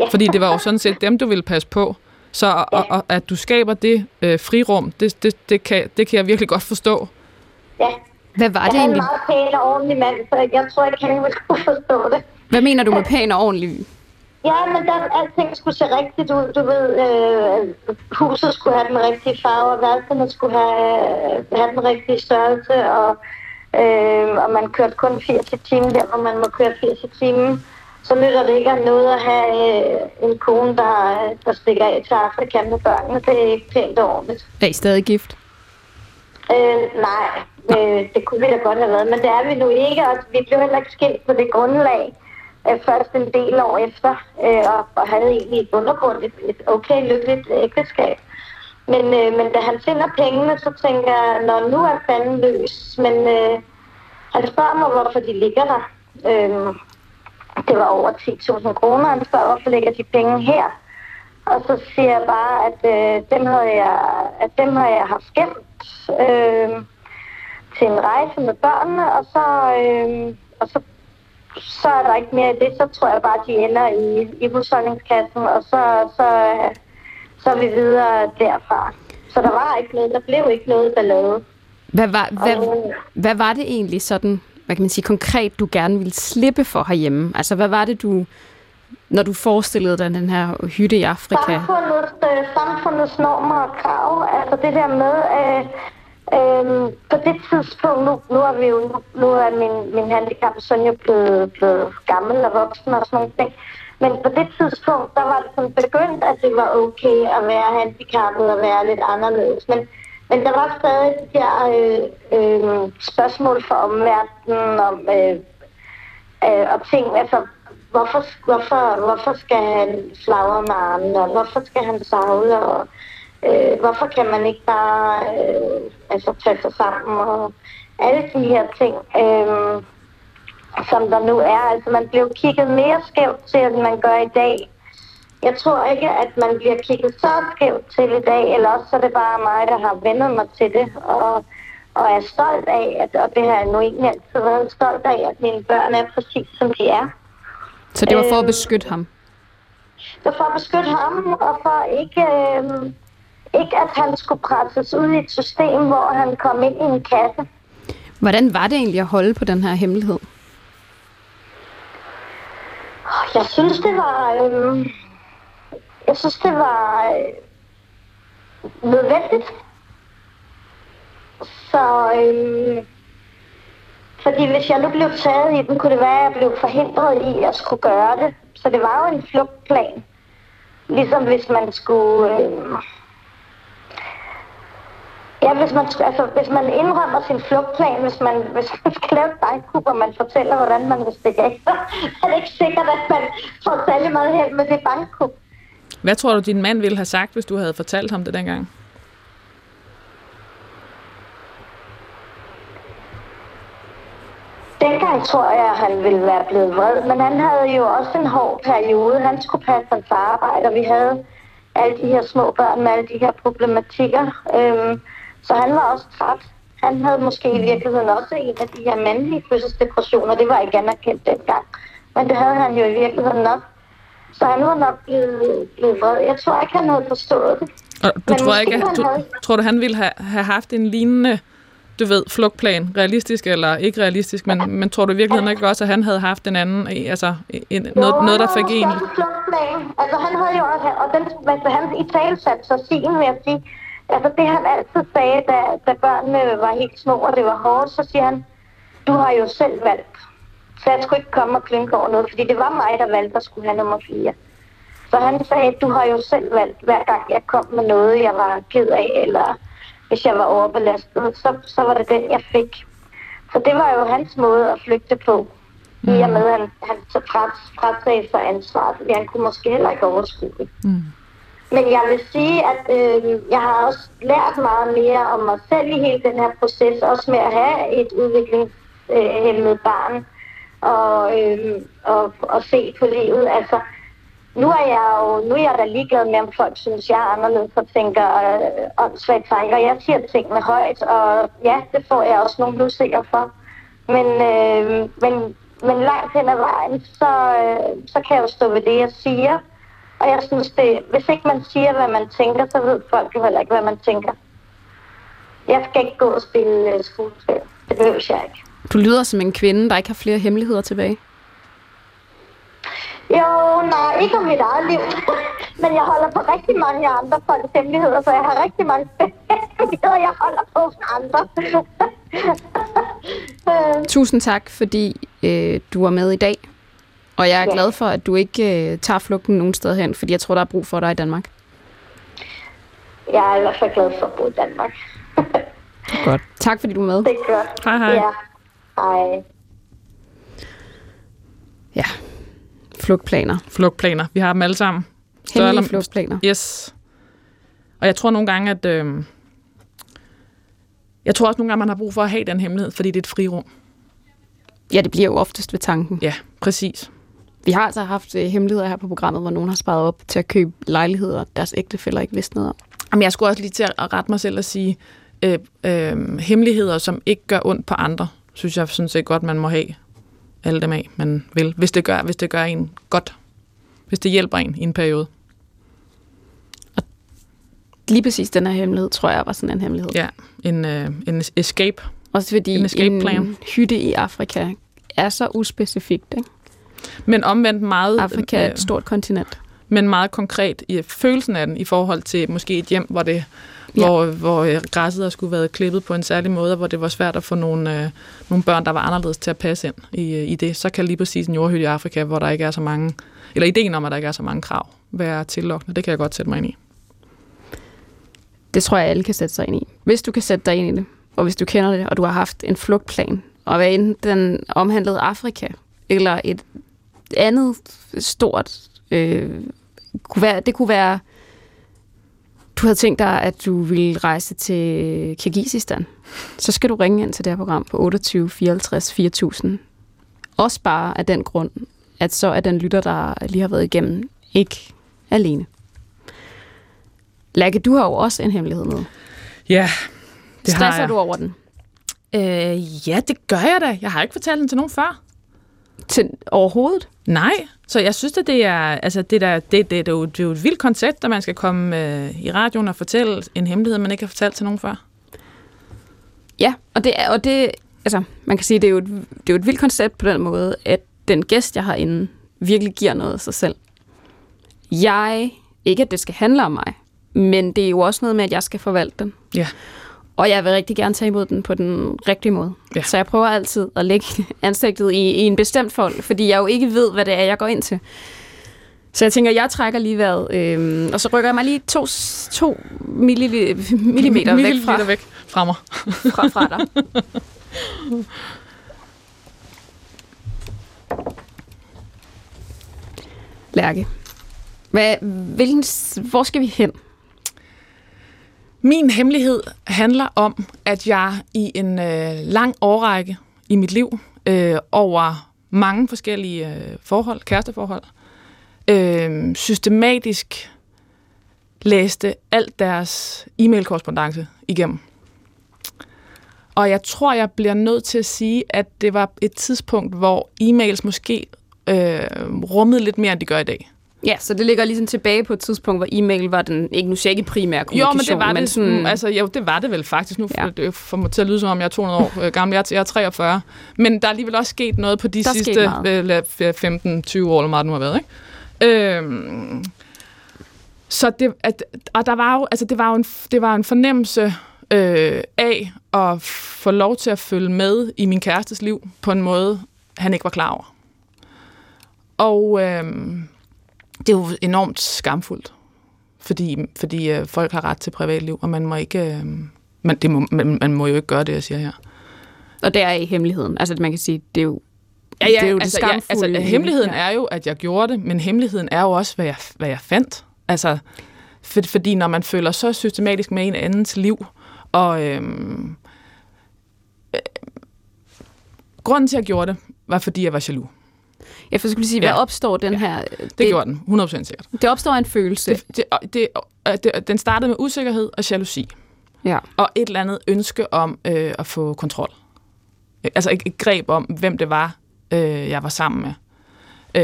Ja. Fordi det var jo sådan set dem, du ville passe på. Så og, og, og at du skaber det øh, frirum, det, det, det, kan, det kan jeg virkelig godt forstå. ja. Hvad var Jeg det er en egentlig? meget pæn og ordentlig mand, så jeg tror ikke, han ville kunne forstå det. Hvad mener du med pæn og ordentlig? Ja, men der, alting skulle se rigtigt ud. Du ved, øh, huset skulle have den rigtige farve, og værelserne skulle have, have den rigtige størrelse, og, øh, og man kørte kun 80 i timen der, hvor man må køre 80 i timen. Så nytter det ikke af noget at have øh, en kone, der, der stikker af til Afrika med børnene. Det er ikke pænt og ordentligt. Er I stadig gift? Øh, nej, øh, det kunne vi da godt have været, men det er vi nu ikke, og vi blev heller ikke skilt på det grundlag øh, først en del år efter, øh, og, og havde egentlig i bund og grund et, et okay lykkeligt ægteskab. Men, øh, men da han finder pengene, så tænker jeg, når nu er fanden løs, men øh, han spørger mig, hvorfor de ligger der. Øh, det var over 10.000 kroner, han spørger, hvorfor ligger de penge her? Og så siger jeg bare, at øh, dem havde jeg, at dem har jeg haft gemt øh, til en rejse med børnene, og så, øh, og så, så er der ikke mere i det. Så tror jeg bare, at de ender i, i husholdningskassen, og så, så, så er vi videre derfra. Så der var ikke noget, der blev ikke noget ballade. Hvad var, hvad, Og- hvad var det egentlig sådan, hvad kan man sige, konkret, du gerne ville slippe for herhjemme? Altså, hvad var det, du, når du forestillede dig den her hytte i Afrika? Samfundets, øh, samfundets normer og krav, altså det der med, øh, øh, på det tidspunkt, nu, nu er vi jo, nu, nu er min, min handicap søn jo blevet, blevet gammel og voksen og sådan nogle ting. Men på det tidspunkt, der var det sådan begyndt, at det var okay at være handicappet og være lidt anderledes. Men, men der var stadig de der øh, øh, spørgsmål for omverdenen om øh, øh, om ting, altså hvorfor, hvorfor, hvorfor skal han flagre med armene, og hvorfor skal han savle, og øh, hvorfor kan man ikke bare øh, altså, tage sig sammen, og alle de her ting, øh, som der nu er. Altså man blev kigget mere skævt til, end man gør i dag. Jeg tror ikke, at man bliver kigget så skævt til i dag, eller også så er det bare mig, der har vendt mig til det, og, og er stolt af, at, og det har jeg nu egentlig altid været stolt af, at mine børn er præcis som de er. Så det var for at Øhm. beskytte ham? Så for at beskytte ham, og for ikke, øh, ikke at han skulle presses ud i et system, hvor han kom ind i en kasse. Hvordan var det egentlig at holde på den her hemmelighed? Jeg synes, det var... Øh, jeg synes, det var øh, nødvendigt. Så... Øh, fordi hvis jeg nu blev taget i den, kunne det være, at jeg blev forhindret i at skulle gøre det. Så det var jo en flugtplan. Ligesom hvis man skulle... Øh, Ja, hvis man, altså, hvis man indrømmer sin flugtplan, hvis man, hvis man skal lave et og man fortæller, hvordan man vil stikke af, så er det ikke sikkert, at man får særlig meget held med det bankkub. Hvad tror du, din mand ville have sagt, hvis du havde fortalt ham det dengang? Dengang tror jeg, at han ville være blevet vred, men han havde jo også en hård periode. Han skulle passe hans arbejde, og vi havde alle de her små børn med alle de her problematikker. Øhm, så han var også træt. Han havde måske i virkeligheden også en af de her mandlige fødselsdepressioner. Det var ikke anerkendt dengang. Men det havde han jo i virkeligheden nok. Så han var nok blevet, blevet vred. Jeg tror ikke, han havde forstået det. Og du Men tror ikke, du, havde- tror du, han ville have, have haft en lignende, du ved, flugtplan, realistisk eller ikke realistisk, men, men tror du i virkeligheden ikke også, at han havde haft en anden, altså en, noget, noget, der fik en... Jo, flugtplan. Altså han havde jo også, og den, altså, han i tale satte sig sin, vil jeg sige. Altså det han altid sagde, da, da børnene var helt små, og det var hårdt, så siger han, du har jo selv valgt. Så jeg skulle ikke komme og klynke over noget, fordi det var mig, der valgte at skulle have nummer 4. Så han sagde, du har jo selv valgt, hver gang jeg kom med noget, jeg var ked af, eller hvis jeg var overbelastet, så, så var det den, jeg fik. Så det var jo hans måde at flygte på. I og med, at han, han så frat, fratsagde sig ansvaret, fordi han kunne måske heller ikke overskue det. Mm. Men jeg vil sige, at øh, jeg har også lært meget mere om mig selv i hele den her proces, også med at have et udviklingshemmet barn og, øh, og, og se på livet. Altså, nu er jeg jo nu er jeg da ligeglad med, om folk synes, jeg er anderledes og tænker øh, åndssvagt tanker. Jeg siger tingene højt, og ja, det får jeg også nogle lusikker for. Men, øh, men, men langt hen ad vejen, så, øh, så kan jeg jo stå ved det, jeg siger. Og jeg synes, det, hvis ikke man siger, hvad man tænker, så ved folk jo heller ikke, hvad man tænker. Jeg skal ikke gå og spille øh, skuespil. Det behøver jeg ikke. Du lyder som en kvinde, der ikke har flere hemmeligheder tilbage. Jo, nej, ikke om mit eget liv. Men jeg holder på rigtig mange andre folks hemmeligheder, så jeg har rigtig mange hemmeligheder, jeg holder på hos andre. Øh, Tusind tak, fordi øh, du var med i dag. Og jeg er Ja. glad for, at du ikke øh, tager flugten nogen sted hen, fordi jeg tror, der er brug for dig i Danmark. jeg er i hvert fald glad for at bo i Danmark. Godt. Tak, fordi du er med. Det er godt. Hej, hej. Ja. Hej. Ja. Flugtplaner. Flugtplaner. Vi har dem alle sammen. Hemmelige eller- flugtplaner. Yes. Og jeg tror nogle gange, at... Øh, jeg tror også nogle gange, man har brug for at have den hemmelighed, fordi det er et frirum. Ja, det bliver jo oftest ved tanken. Ja, præcis. Vi har altså haft øh, hemmeligheder her på programmet, hvor nogen har sparet op til at købe lejligheder, deres ægtefæller ikke vidste noget om. Jamen, jeg skulle også lige til at rette mig selv og sige, øh, øh, hemmeligheder, som ikke gør ondt på andre, synes jeg sådan set godt, man må have alle dem af, man vil. Hvis det gør, hvis det gør en godt. Hvis det hjælper en i en periode. Lige præcis den her hemmelighed, tror jeg, var sådan en hemmelighed. Ja, en, øh, en escape. Også fordi En escape plan. en hytte i Afrika er så uspecifikt. Ikke? Men omvendt meget, Afrika er øh, et stort kontinent. men meget konkret i følelsen af den i forhold til måske et hjem, hvor det, ja. hvor, hvor øh, græsset har skulle været klippet på en særlig måde, og hvor det var svært at få nogle, øh, nogle børn, der var anderledes til at passe ind i, øh, i det, så kan lige præcis en jordhytte i Afrika, hvor der ikke er så mange, eller ideen om, at der ikke er så mange krav, være tillokkende. Det kan jeg godt sætte mig ind i. Det tror jeg, alle kan sætte sig ind i. Hvis du kan sætte dig ind i det, og hvis du kender det, og du har haft en flugtplan, og hvad enten den omhandlede Afrika, eller et andet stort, øh, kunne være, det kunne være, du havde tænkt dig, at du ville rejse til Kirgisistan, så skal du ringe ind til det her program på 28 54 4000. Også bare af den grund, at så er den lytter, der lige har været igennem, ikke alene. Lærke, du har jo også en hemmelighed med. Ja, det Stresser har jeg. du over den? Øh, ja, det gør jeg da. Jeg har ikke fortalt den til nogen før. Til overhovedet? Nej, så jeg synes, at det er, altså det, der, det, det, det, er jo, det er jo et vildt koncept, at man skal komme øh, i radioen og fortælle en hemmelighed, man ikke har fortalt til nogen før. Ja, og det, er, og det altså, man kan sige, det er, jo et, det er jo et vildt koncept på den måde, at den gæst, jeg har inde, virkelig giver noget af sig selv. Jeg, ikke at det skal handle om mig, men det er jo også noget med, at jeg skal forvalte den. Ja. Og jeg vil rigtig gerne tage imod den på den rigtige måde. Ja. Så jeg prøver altid at lægge ansigtet i, i en bestemt fold, fordi jeg jo ikke ved, hvad det er, jeg går ind til. Så jeg tænker, jeg trækker lige vejret, øhm, og så rykker jeg mig lige to, to millili, millimeter væk fra, væk fra mig. fra, fra dig. Lærke, hvad, hvilken, hvor skal vi hen? Min hemmelighed handler om, at jeg i en øh, lang årrække i mit liv, øh, over mange forskellige øh, forhold, kæresteforhold, øh, systematisk læste alt deres e-mail-korrespondence igennem. Og jeg tror, jeg bliver nødt til at sige, at det var et tidspunkt, hvor e-mails måske øh, rummede lidt mere, end de gør i dag. Ja, så det ligger ligesom tilbage på et tidspunkt, hvor e-mail var den, ikke nu siger ikke primær Jo, kommunikation, men det var men det. sådan, altså, jo, det var det vel faktisk. Nu Ja. det får mig til at lyde, som om jeg er 200 år øh, gammel. Jeg er, jeg er 43. Men der er alligevel også sket noget på de Der er sidste meget. øh, 15-20 år, eller meget nu har været. Ikke? Øhm, så det, at, og der var jo, altså, det var jo en, det var en fornemmelse øh, af at få lov til at følge med i min kærestes liv på en måde, han ikke var klar over. Og øh, det er jo enormt skamfuldt fordi, fordi øh, folk har ret til privatliv, og man må ikke... Øh, man, det må, man, man må jo ikke gøre det, jeg siger her. og der er i hemmeligheden. Altså man kan sige, det er jo Ja, ja, det er jo altså, det ja, skamfulde. altså, i det. hemmeligheden Ja. er jo, at jeg gjorde det, men hemmeligheden er jo også, hvad jeg, hvad jeg fandt. Altså, for, fordi når man føler så systematisk med en andens liv, og øhm, øh, grunden til, at jeg gjorde det, var fordi jeg var jaloux. Jeg skulle sige, hvad Ja. opstår den her... Det, det gjorde den, 100% sikkert. Det opstår en følelse. Det, det, det, det, den startede med usikkerhed og jalousi. ja. og et eller andet ønske om øh, at få kontrol. Altså et, et greb om, hvem det var, øh, jeg var sammen med.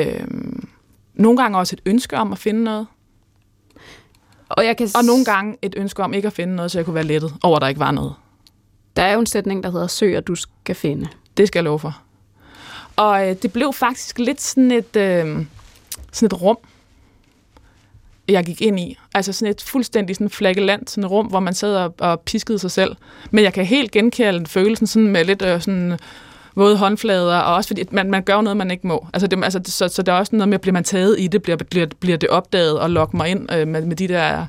Øh, nogle gange også et ønske om at finde noget, Og, jeg kan og nogle gange et ønske om ikke at finde noget, så jeg kunne være lettet over, at der ikke var noget. Der er jo en sætning, der hedder, søg, og du skal finde. Det skal jeg love for. Og øh, det blev faktisk lidt sådan et, øh, sådan et rum, jeg gik ind i. Altså sådan et fuldstændig sådan flagelland, sådan et rum, hvor man sad og, og piskede sig selv. Men jeg kan helt genkalde følelsen sådan med lidt øh, sådan øh, våde håndflader, og også fordi man, man gør noget, man ikke må. Altså, det, altså det, så, så der er også noget med, bliver man taget i det, bliver, bliver, bliver det opdaget og lokke mig ind øh, med, med de der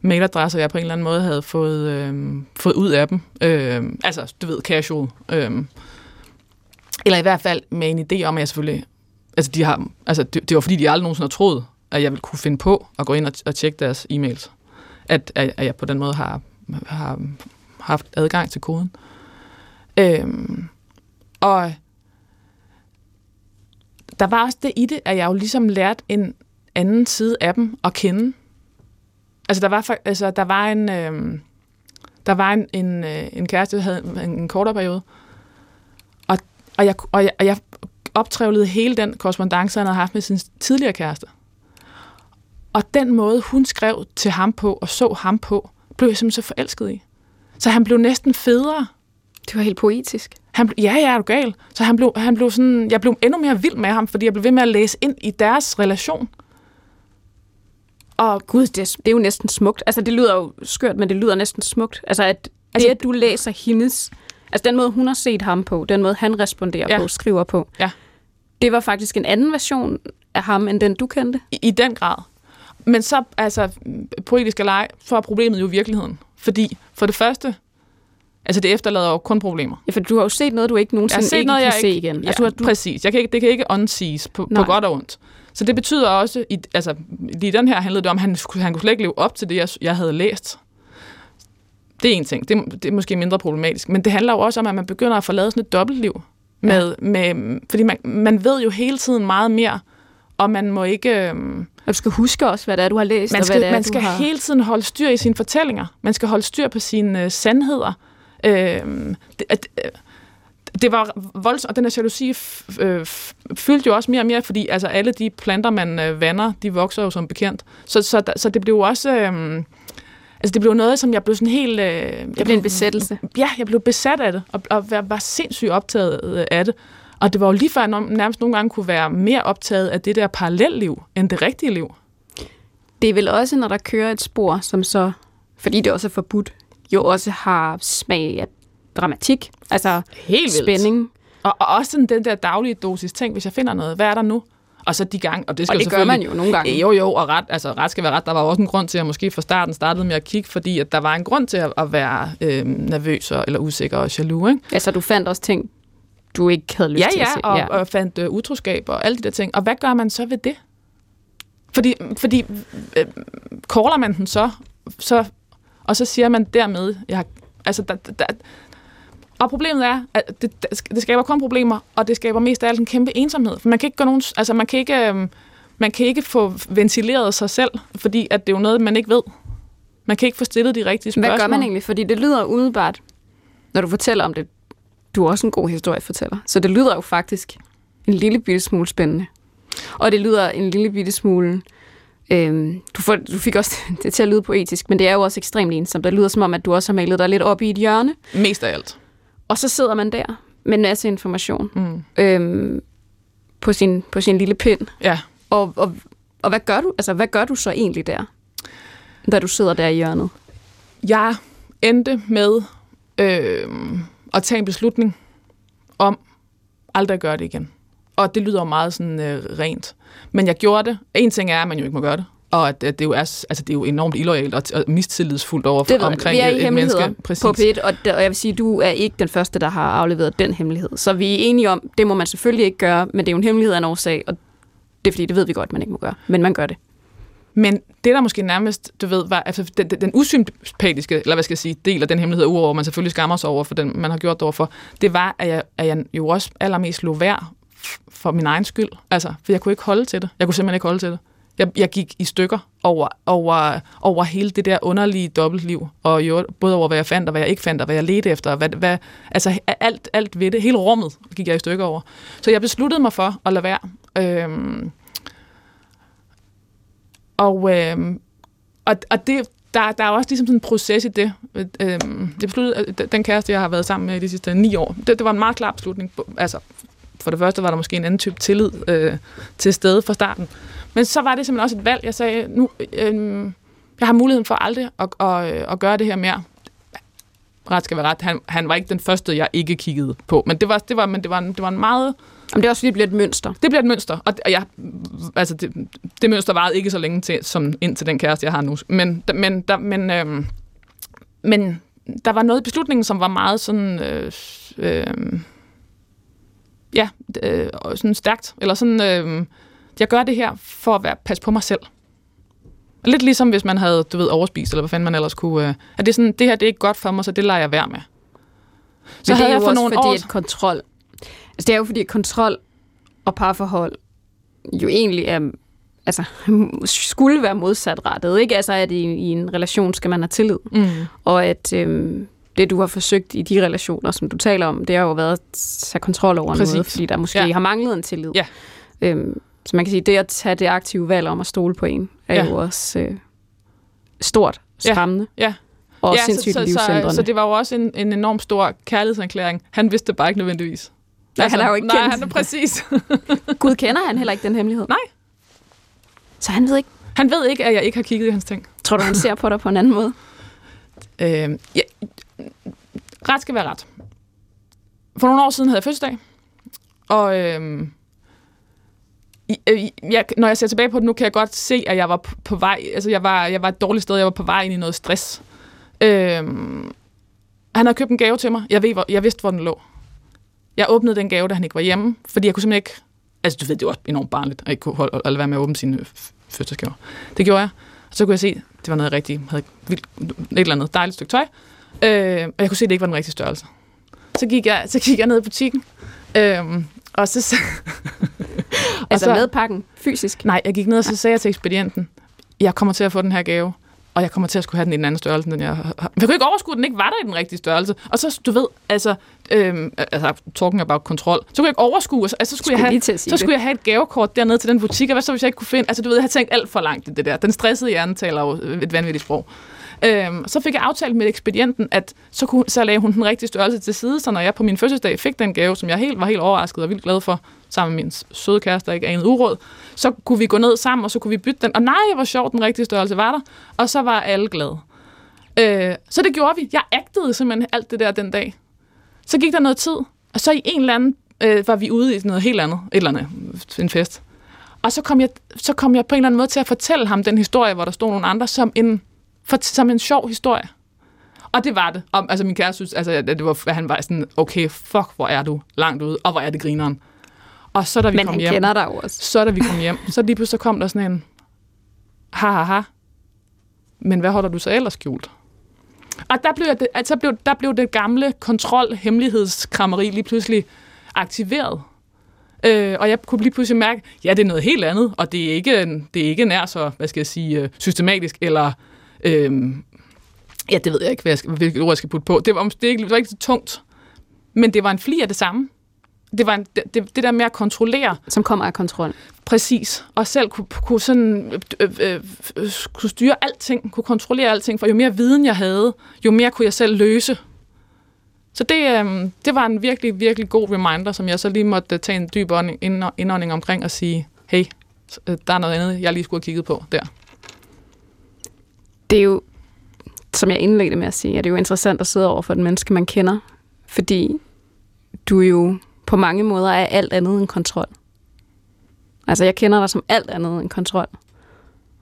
mailadresser, jeg på en eller anden måde havde fået, øh, fået ud af dem. Øh, altså, du ved, casual. Øh, eller i hvert fald med en idé om, at jeg selvfølgelig... Altså, de har, altså det, det var fordi, de aldrig nogensinde har troet, at jeg ville kunne finde på at gå ind og, og tjekke deres e-mails. At, at, at jeg på den måde har, har haft adgang til koden. Øhm, og der var også det i det, at jeg jo ligesom lærte en anden side af dem at kende. Altså, der var, altså, der var en... Øhm, der var en, en, øh, en kæreste, der havde en, en kortere periode, og, jeg, og, jeg, og jeg optrævlede hele den korrespondence, han havde haft med sin tidligere kæreste. Og den måde, hun skrev til ham på, og så ham på, blev jeg simpelthen så forelsket i. Så han blev næsten federe. Det var helt poetisk. Han, ja, ja, er du gal. Så han blev, han blev sådan, jeg blev endnu mere vild med ham, fordi jeg blev ved med at læse ind i deres relation. Og Gud, det er, det er jo næsten smukt. Altså, det lyder jo skørt, men det lyder næsten smukt. Altså, at det, Altså- at du læser hendes... Altså, den måde, hun har set ham på, den måde, han responderer Ja. på, skriver på, Ja. det var faktisk en anden version af ham, end den, du kendte. I, I den grad. Men så, altså, poetisk eller ej, så er problemet jo virkeligheden. Fordi, for det første, altså det efterlader jo kun problemer. Ja, for du har jo set noget, du ikke nogensinde set ikke noget, kan jeg se ikke... igen. Ja, Altså, du har, du, præcis. Jeg kan ikke, det kan ikke unsees på, på godt og ondt. Så det betyder også, i, altså lige i den her handlede det om, at han, han kunne slet ikke leve op til det, jeg, jeg havde læst. Det er en ting. Det, det er måske mindre problematisk. Men det handler jo også om, at man begynder at forlade sådan et dobbeltliv. Med, med, fordi man, man ved jo hele tiden meget mere, og man må ikke... øhm, du skal huske også, hvad det er, du har læst, man og hvad skal, det er, man skal har... hele tiden holde styr i sine fortællinger. Man skal holde styr på sine øh, sandheder. Øh, det, at, øh, det var voldsomt, og den her jalousi øh, fyldte jo også mere og mere, fordi altså, alle de planter, man øh, vander, de vokser jo som bekendt. Så, så, så det blev jo også... Øh, altså det blev noget, som jeg blev sådan helt... Øh, jeg Det blev en besættelse. Ja, jeg blev besat af det, og, og var, sindssygt optaget øh, af det. Og det var jo lige før, jeg nærmest nogle gange kunne være mere optaget af det der parallelliv, end det rigtige liv. Det er vel også, når der kører et spor, som så, fordi det også er forbudt, jo også har smag af dramatik, altså Helt spænding. Og, og også sådan den der daglige dosis ting, hvis jeg finder noget, hvad er der nu? Og så de gange, og det skal Og jo det gør man jo nogle gange. Jo, jo, og ret, altså, ret skal være ret. Der var også en grund til, at jeg måske fra starten startede med at kigge, fordi at der var en grund til at, at være øh, nervøs og, eller usikker og jaloux. Ikke? Altså, du fandt også ting, du ikke havde lyst Ja, til ja, at se. og, ja, og fandt øh, utroskab og alle de der ting. Og hvad gør man så ved det? Fordi, fordi øh, caller man den så, så, og så siger man dermed, jeg har, altså, der, der, og problemet er, at det, det skaber kun problemer, og det skaber mest af alt en kæmpe ensomhed. For man kan ikke gøre nogen, altså man kan ikke, øhm, man kan ikke få ventileret sig selv, fordi at det er jo noget, man ikke ved. Man kan ikke få stillet de rigtige spørgsmål. Hvad gør man egentlig? Fordi det lyder umiddelbart, når du fortæller om det, du er også en god historiefortæller, så det lyder jo faktisk en lille bitte smule spændende. Og det lyder en lille bitte smule... Øhm, du, får, du fik også det til at lyde poetisk, men det er jo også ekstremt ensomt. Det lyder som om, at du også har malet dig lidt op i et hjørne, Mest af alt. Og så sidder man der med en masse information Mm. øhm, på, sin, på sin lille pind. Ja. Og, og, og hvad gør du? Altså, hvad gør du så egentlig der, da du sidder der i hjørnet? Jeg endte med øh, at tage en beslutning om aldrig at gøre det igen. Og det lyder meget sådan øh, rent. Men jeg gjorde det. En ting er, at man jo ikke må gøre det. Og at, at det, jo er, altså, det er jo enormt illoyalt og, og mistillidsfuldt over for, Det ved omkring vi er i et, menneske. Præcis. på P1, og, og jeg vil sige, du er ikke den første, der har afleveret den hemmelighed. Så vi er enige om, det må man selvfølgelig ikke gøre, men det er jo en hemmelighed af en årsag, og det er fordi, det ved vi godt, man ikke må gøre. Men man gør det. Men det, der måske nærmest, du ved, var altså, den, den, den usympatiske, eller hvad skal jeg sige, del af den hemmelighed, udover at man selvfølgelig skammer sig over for den, man har gjort det overfor, det var, at jeg, at jeg jo også allermest lå værd for min egen skyld. Altså, for jeg kunne ikke holde til det. Jeg kunne simpelthen ikke holde til det. Jeg, jeg gik i stykker over, over, over hele det der underlige dobbeltliv, og jo, både over, hvad jeg fandt, og hvad jeg ikke fandt, og hvad jeg ledte efter, og hvad, hvad, altså alt, alt ved det, hele rummet gik jeg i stykker over. Så jeg besluttede mig for at lade være. Øhm, og, øhm, og, og det, der, der er også ligesom sådan en proces i det. Øhm, det besluttede, den kæreste, jeg har været sammen med i de sidste ni år, det, det var en meget klar beslutning. Altså, for det første var der måske en anden type tillid øh, til stede fra starten. Men så var det simpelthen også et valg. Jeg sagde, nu, øh, jeg har muligheden for aldrig at, at, at gøre det her mere. Ret skal være ret. Han, han var ikke den første, jeg ikke kiggede på. Men det var, det var, men det var, en, det var en meget... Jamen, det er også fordi, det bliver et mønster. Det bliver et mønster, og, og jeg, altså det, det mønster varede ikke så længe til, som ind til den kæreste, jeg har nu. Men, men, der, men, øhm, men der var noget i beslutningen, som var meget sådan, øh, øh, ja, øh, sådan stærkt. Eller sådan, øh, jeg gør det her for at være, passe på mig selv. Lidt ligesom hvis man havde, du ved, overspist, eller hvad fanden man ellers kunne. Øh, at det er sådan, det her det er ikke godt for mig, så det lader jeg være med. Så Men det havde er jeg for nogle fordi, år- at kontrol... Altså, det er jo fordi, kontrol og parforhold jo egentlig er, altså, skulle være modsatrettet, ikke? Altså, at i, i en relation skal man have tillid. Mm. Og at øhm, det, du har forsøgt i de relationer, som du taler om, det har jo været at tage kontrol over Præcis. noget, fordi der måske Ja. ja. har manglet en tillid. Ja. Øhm, så man kan sige, det at tage det aktive valg om at stole på en, er Ja. ja. jo også øh, stort, Ja. skræmmende Ja. og ja, sindssygt så, så, livsændrende. så, så det var jo også en, en enorm stor kærlighedserklæring. Han vidste det bare ikke nødvendigvis. Nej, han har jo ikke nej, kendt- han er præcis. Gud kender han heller ikke den hemmelighed? Nej. Så han ved ikke, Han ved ikke, at jeg ikke har kigget i hans ting. Tror du, han ser på dig på en anden måde? Øh, ja, ret skal være ret. For nogle år siden havde jeg fødselsdag, og øhm, øh, jeg, når jeg ser tilbage på det nu, kan jeg godt se, at jeg var på, vej, altså jeg var, jeg var et dårligt sted, jeg var på vej ind i noget stress. Øh, han havde købt en gave til mig, jeg, ved, hvor, jeg vidste, hvor den lå. Jeg åbnede den gave, da han ikke var hjemme, fordi jeg kunne simpelthen ikke, altså du ved, det var enormt barnligt, at ikke kunne holde, holde være med at åbne sine fødselsgaver. Det gjorde jeg. Og så kunne jeg se, det var noget rigtigt, havde vildt, et eller andet dejligt stykke tøj, øh, og jeg kunne se, at det ikke var den rigtige størrelse. Så gik jeg, så gik jeg ned i butikken, øh, og så, så Altså så- med pakken, fysisk? Nej, jeg gik ned og så sagde jeg til ekspedienten, jeg kommer til at få den her gave, og jeg kommer til at skulle have den i en anden størrelse, end den jeg har. Jeg kunne ikke overskue, at den ikke var der i den rigtige størrelse. Og så, du ved, altså, øhm, altså talking about kontrol, så kunne jeg ikke overskue, altså, så skulle, Skulle jeg have, så skulle jeg have et gavekort dernede til den butik, og hvad så, hvis jeg ikke kunne finde, altså du ved, jeg havde tænkt alt for langt i det der. Den stressede hjerne taler jo et vanvittigt sprog. Øhm, så fik jeg aftalt med ekspedienten, at så, kunne, så lagde hun den rigtige størrelse til side, så når jeg på min fødselsdag fik den gave, som jeg helt, var helt overrasket og vildt glad for, sammen med min søde kæreste, der ikke anede uråd, så kunne vi gå ned sammen, og så kunne vi bytte den. Og nej, hvor sjovt, den rigtige størrelse var der. Og så var alle glade. Øh, så det gjorde vi. Jeg agtede simpelthen alt det der den dag. Så gik der noget tid, og så i en eller anden øh, var vi ude i noget helt andet, et eller andet, en fest. Og så kom, jeg, så kom jeg på en eller anden måde til at fortælle ham den historie, hvor der stod nogle andre, som en, for, som en sjov historie. Og det var det. Og, altså min kæreste synes, altså, det var, han var sådan, okay, fuck, hvor er du langt ude, og hvor er det grineren. Og så da vi Men kom hjem, kender dig også. så da vi kom hjem, så lige pludselig kom der sådan en, ha ha ha, men hvad holder du så ellers skjult? Og der blev, det, altså blev, der blev det gamle kontrol, hemmelighedskrammeri lige pludselig aktiveret. Øh, og jeg kunne lige pludselig mærke, ja, det er noget helt andet, og det er ikke, det er ikke nær så, hvad skal jeg sige, øh, systematisk, eller, øh, ja, det ved jeg ikke, hvad jeg skal, hvilket ord jeg skal putte på. Det var, det, ikke, det var ikke så tungt, men det var en fli af det samme. Det var en, det, det, der med at kontrollere, Som kommer af kontrol. Præcis. Og selv kunne, kunne, sådan, øh, øh, øh, kunne styre alting, kunne kontrollere alting, for jo mere viden jeg havde, jo mere kunne jeg selv løse. Så det, øh, det var en virkelig, virkelig god reminder, som jeg så lige måtte tage en dyb ånding- ind- indånding omkring og sige, hey, øh, der er noget andet, jeg lige skulle have kigget på der. Det er jo, som jeg indledte med at sige, at det er jo interessant at sidde over for et menneske, man kender, fordi du jo på mange måder er alt andet end kontrol. Altså, jeg kender dig som alt andet end kontrol.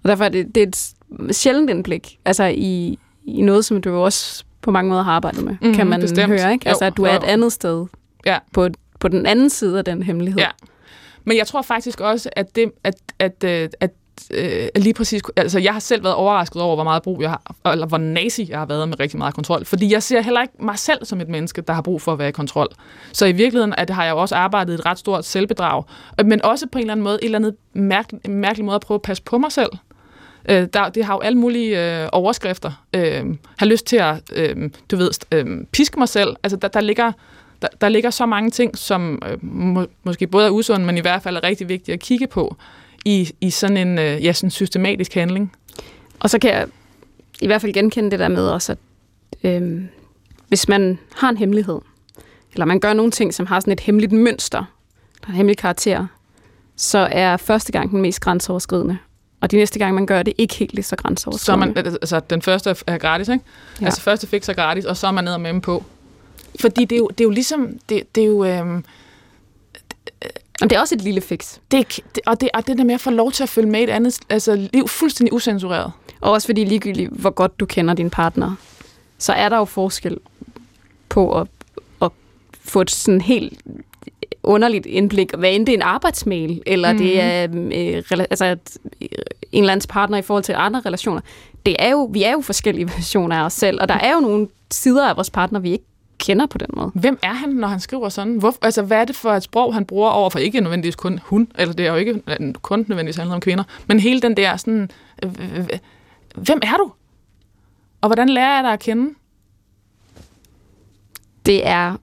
Og derfor er det, det er et sjældent indblik, altså i, i noget, som du jo også på mange måder har arbejdet med, mm-hmm, kan man bestemt. høre, ikke? Altså, Jo, at du er jo. et andet sted Ja. på, på den anden side af den hemmelighed. Ja. Men jeg tror faktisk også, at det, at, at, at, at øh, lige præcis, altså jeg har selv været overrasket over, hvor meget brug jeg har, eller hvor nazi jeg har været med rigtig meget kontrol. Fordi jeg ser heller ikke mig selv som et menneske, der har brug for at være i kontrol. Så i virkeligheden at har jeg jo også arbejdet et ret stort selvbedrag, øh, men også på en eller anden måde, en eller anden mærkelig, mærkelig måde at prøve at passe på mig selv. Øh, der, det har jo alle mulige øh, overskrifter. Øh, har lyst til at, øh, du ved, øh, piske mig selv. Altså der, der ligger der, der ligger så mange ting, som øh, må, måske både er usunde, men i hvert fald er rigtig vigtige at kigge på i, i sådan en øh, ja, sådan systematisk handling. Og så kan jeg i hvert fald genkende det der med også, at øhm, hvis man har en hemmelighed, eller man gør nogle ting, som har sådan et hemmeligt mønster, eller en hemmelig karakter, så er første gang den mest grænseoverskridende. Og de næste gang, man gør det, ikke helt lige så Så er grænseoverskridende. man, altså, den første er gratis, ikke? Ja. Altså første fix er gratis, og så er man ned og med på. Fordi det er jo, det er jo ligesom, det, det er jo, øhm, Og det er også et lille fix. det, det, og, det, og det der med at få lov til at følge med et andet altså, liv fuldstændig usensureret. Og også fordi ligegyldigt, hvor godt du kender din partner, så er der jo forskel på at, at få et sådan helt underligt indblik, hvad end det er en arbejdsmail, eller mm. det er øh, altså, en eller andens partner i forhold til andre relationer. Det er jo, vi er jo forskellige versioner af os selv, og der er jo nogle sider af vores partner, vi ikke kender på den måde. Hvem er han, når han skriver sådan? Hvor, altså, hvad er det for et sprog, han bruger over for ikke nødvendigvis kun hun, eller det er jo ikke øh, kun nødvendigvis handler om kvinder, men hele den der sådan, øh, øh, øh, hvem er du? Og hvordan lærer jeg dig at kende? Det er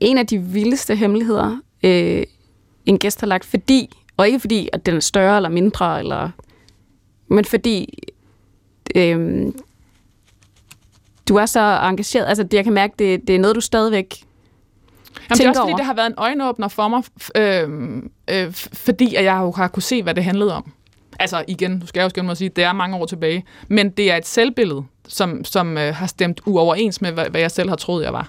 en af de vildeste hemmeligheder, øh, en gæst har lagt, fordi, og ikke fordi, at den er større eller mindre, eller, men fordi øh, du er så engageret. Altså, det, jeg kan mærke, det, det er noget, du stadigvæk Jamen, det er også fordi, over. det har været en øjenåbner for mig, f- øh, øh, fordi at jeg jo har kunne se, hvad det handlede om. Altså igen, du skal jeg jo skynde mig at sige, det er mange år tilbage. Men det er et selvbillede, som, som øh, har stemt uoverens med, hvad, hvad jeg selv har troet, jeg var.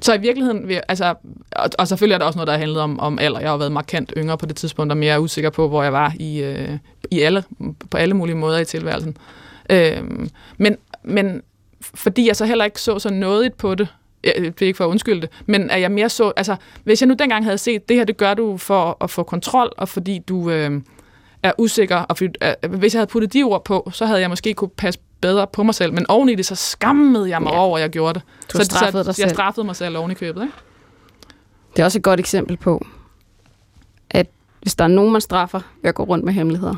Så i virkeligheden, altså, og, og selvfølgelig er der også noget, der handlet om, om alder. Jeg har jo været markant yngre på det tidspunkt, og mere usikker på, hvor jeg var i, øh, i alle, på alle mulige måder i tilværelsen. Øhm, men, men fordi jeg så heller ikke så så nådigt på det, jeg, det er ikke for at undskylde det, men at jeg mere så, altså hvis jeg nu dengang havde set, det her det gør du for at få kontrol, og fordi du øh, er usikker, og fordi, øh, hvis jeg havde puttet de ord på, så havde jeg måske kunne passe bedre på mig selv, men oven i det, så skammede jeg mig Ja. over, at jeg gjorde det. Du så, straffet så, dig Jeg selv. straffede mig selv oven i købet, ikke? Det er også et godt eksempel på, at hvis der er nogen, man straffer ved at gå rundt med hemmeligheder,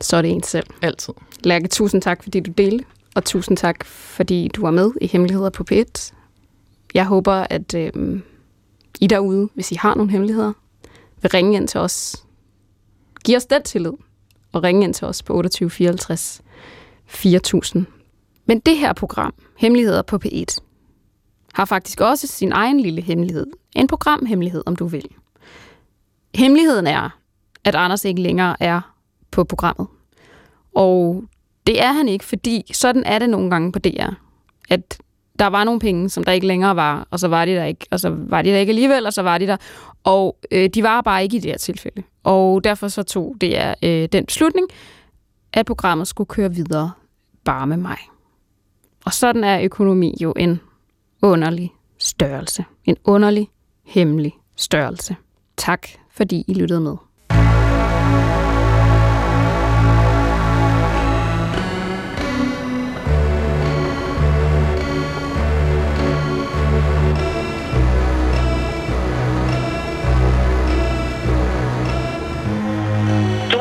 så er det en selv. Altid. Lærke, tusind tak, fordi du delte, og tusind tak, fordi du var med i Hemmeligheder på P1. Jeg håber, at øh, I derude, hvis I har nogle hemmeligheder, vil ringe ind til os. Giv os den tillid, og ringe ind til os på 28 54 4000. Men det her program, Hemmeligheder på P1, har faktisk også sin egen lille hemmelighed. En programhemmelighed, om du vil. Hemmeligheden er, at Anders ikke længere er på programmet. Og det er han ikke, fordi sådan er det nogle gange på DR. At der var nogle penge, som der ikke længere var, og så var de der ikke, og så var de der ikke alligevel, og så var de der. Og øh, de var bare ikke i det her tilfælde. Og derfor så tog det øh, den beslutning, at programmet skulle køre videre bare med mig. Og sådan er økonomi jo en underlig størrelse. En underlig, hemmelig størrelse. Tak, fordi I lyttede med.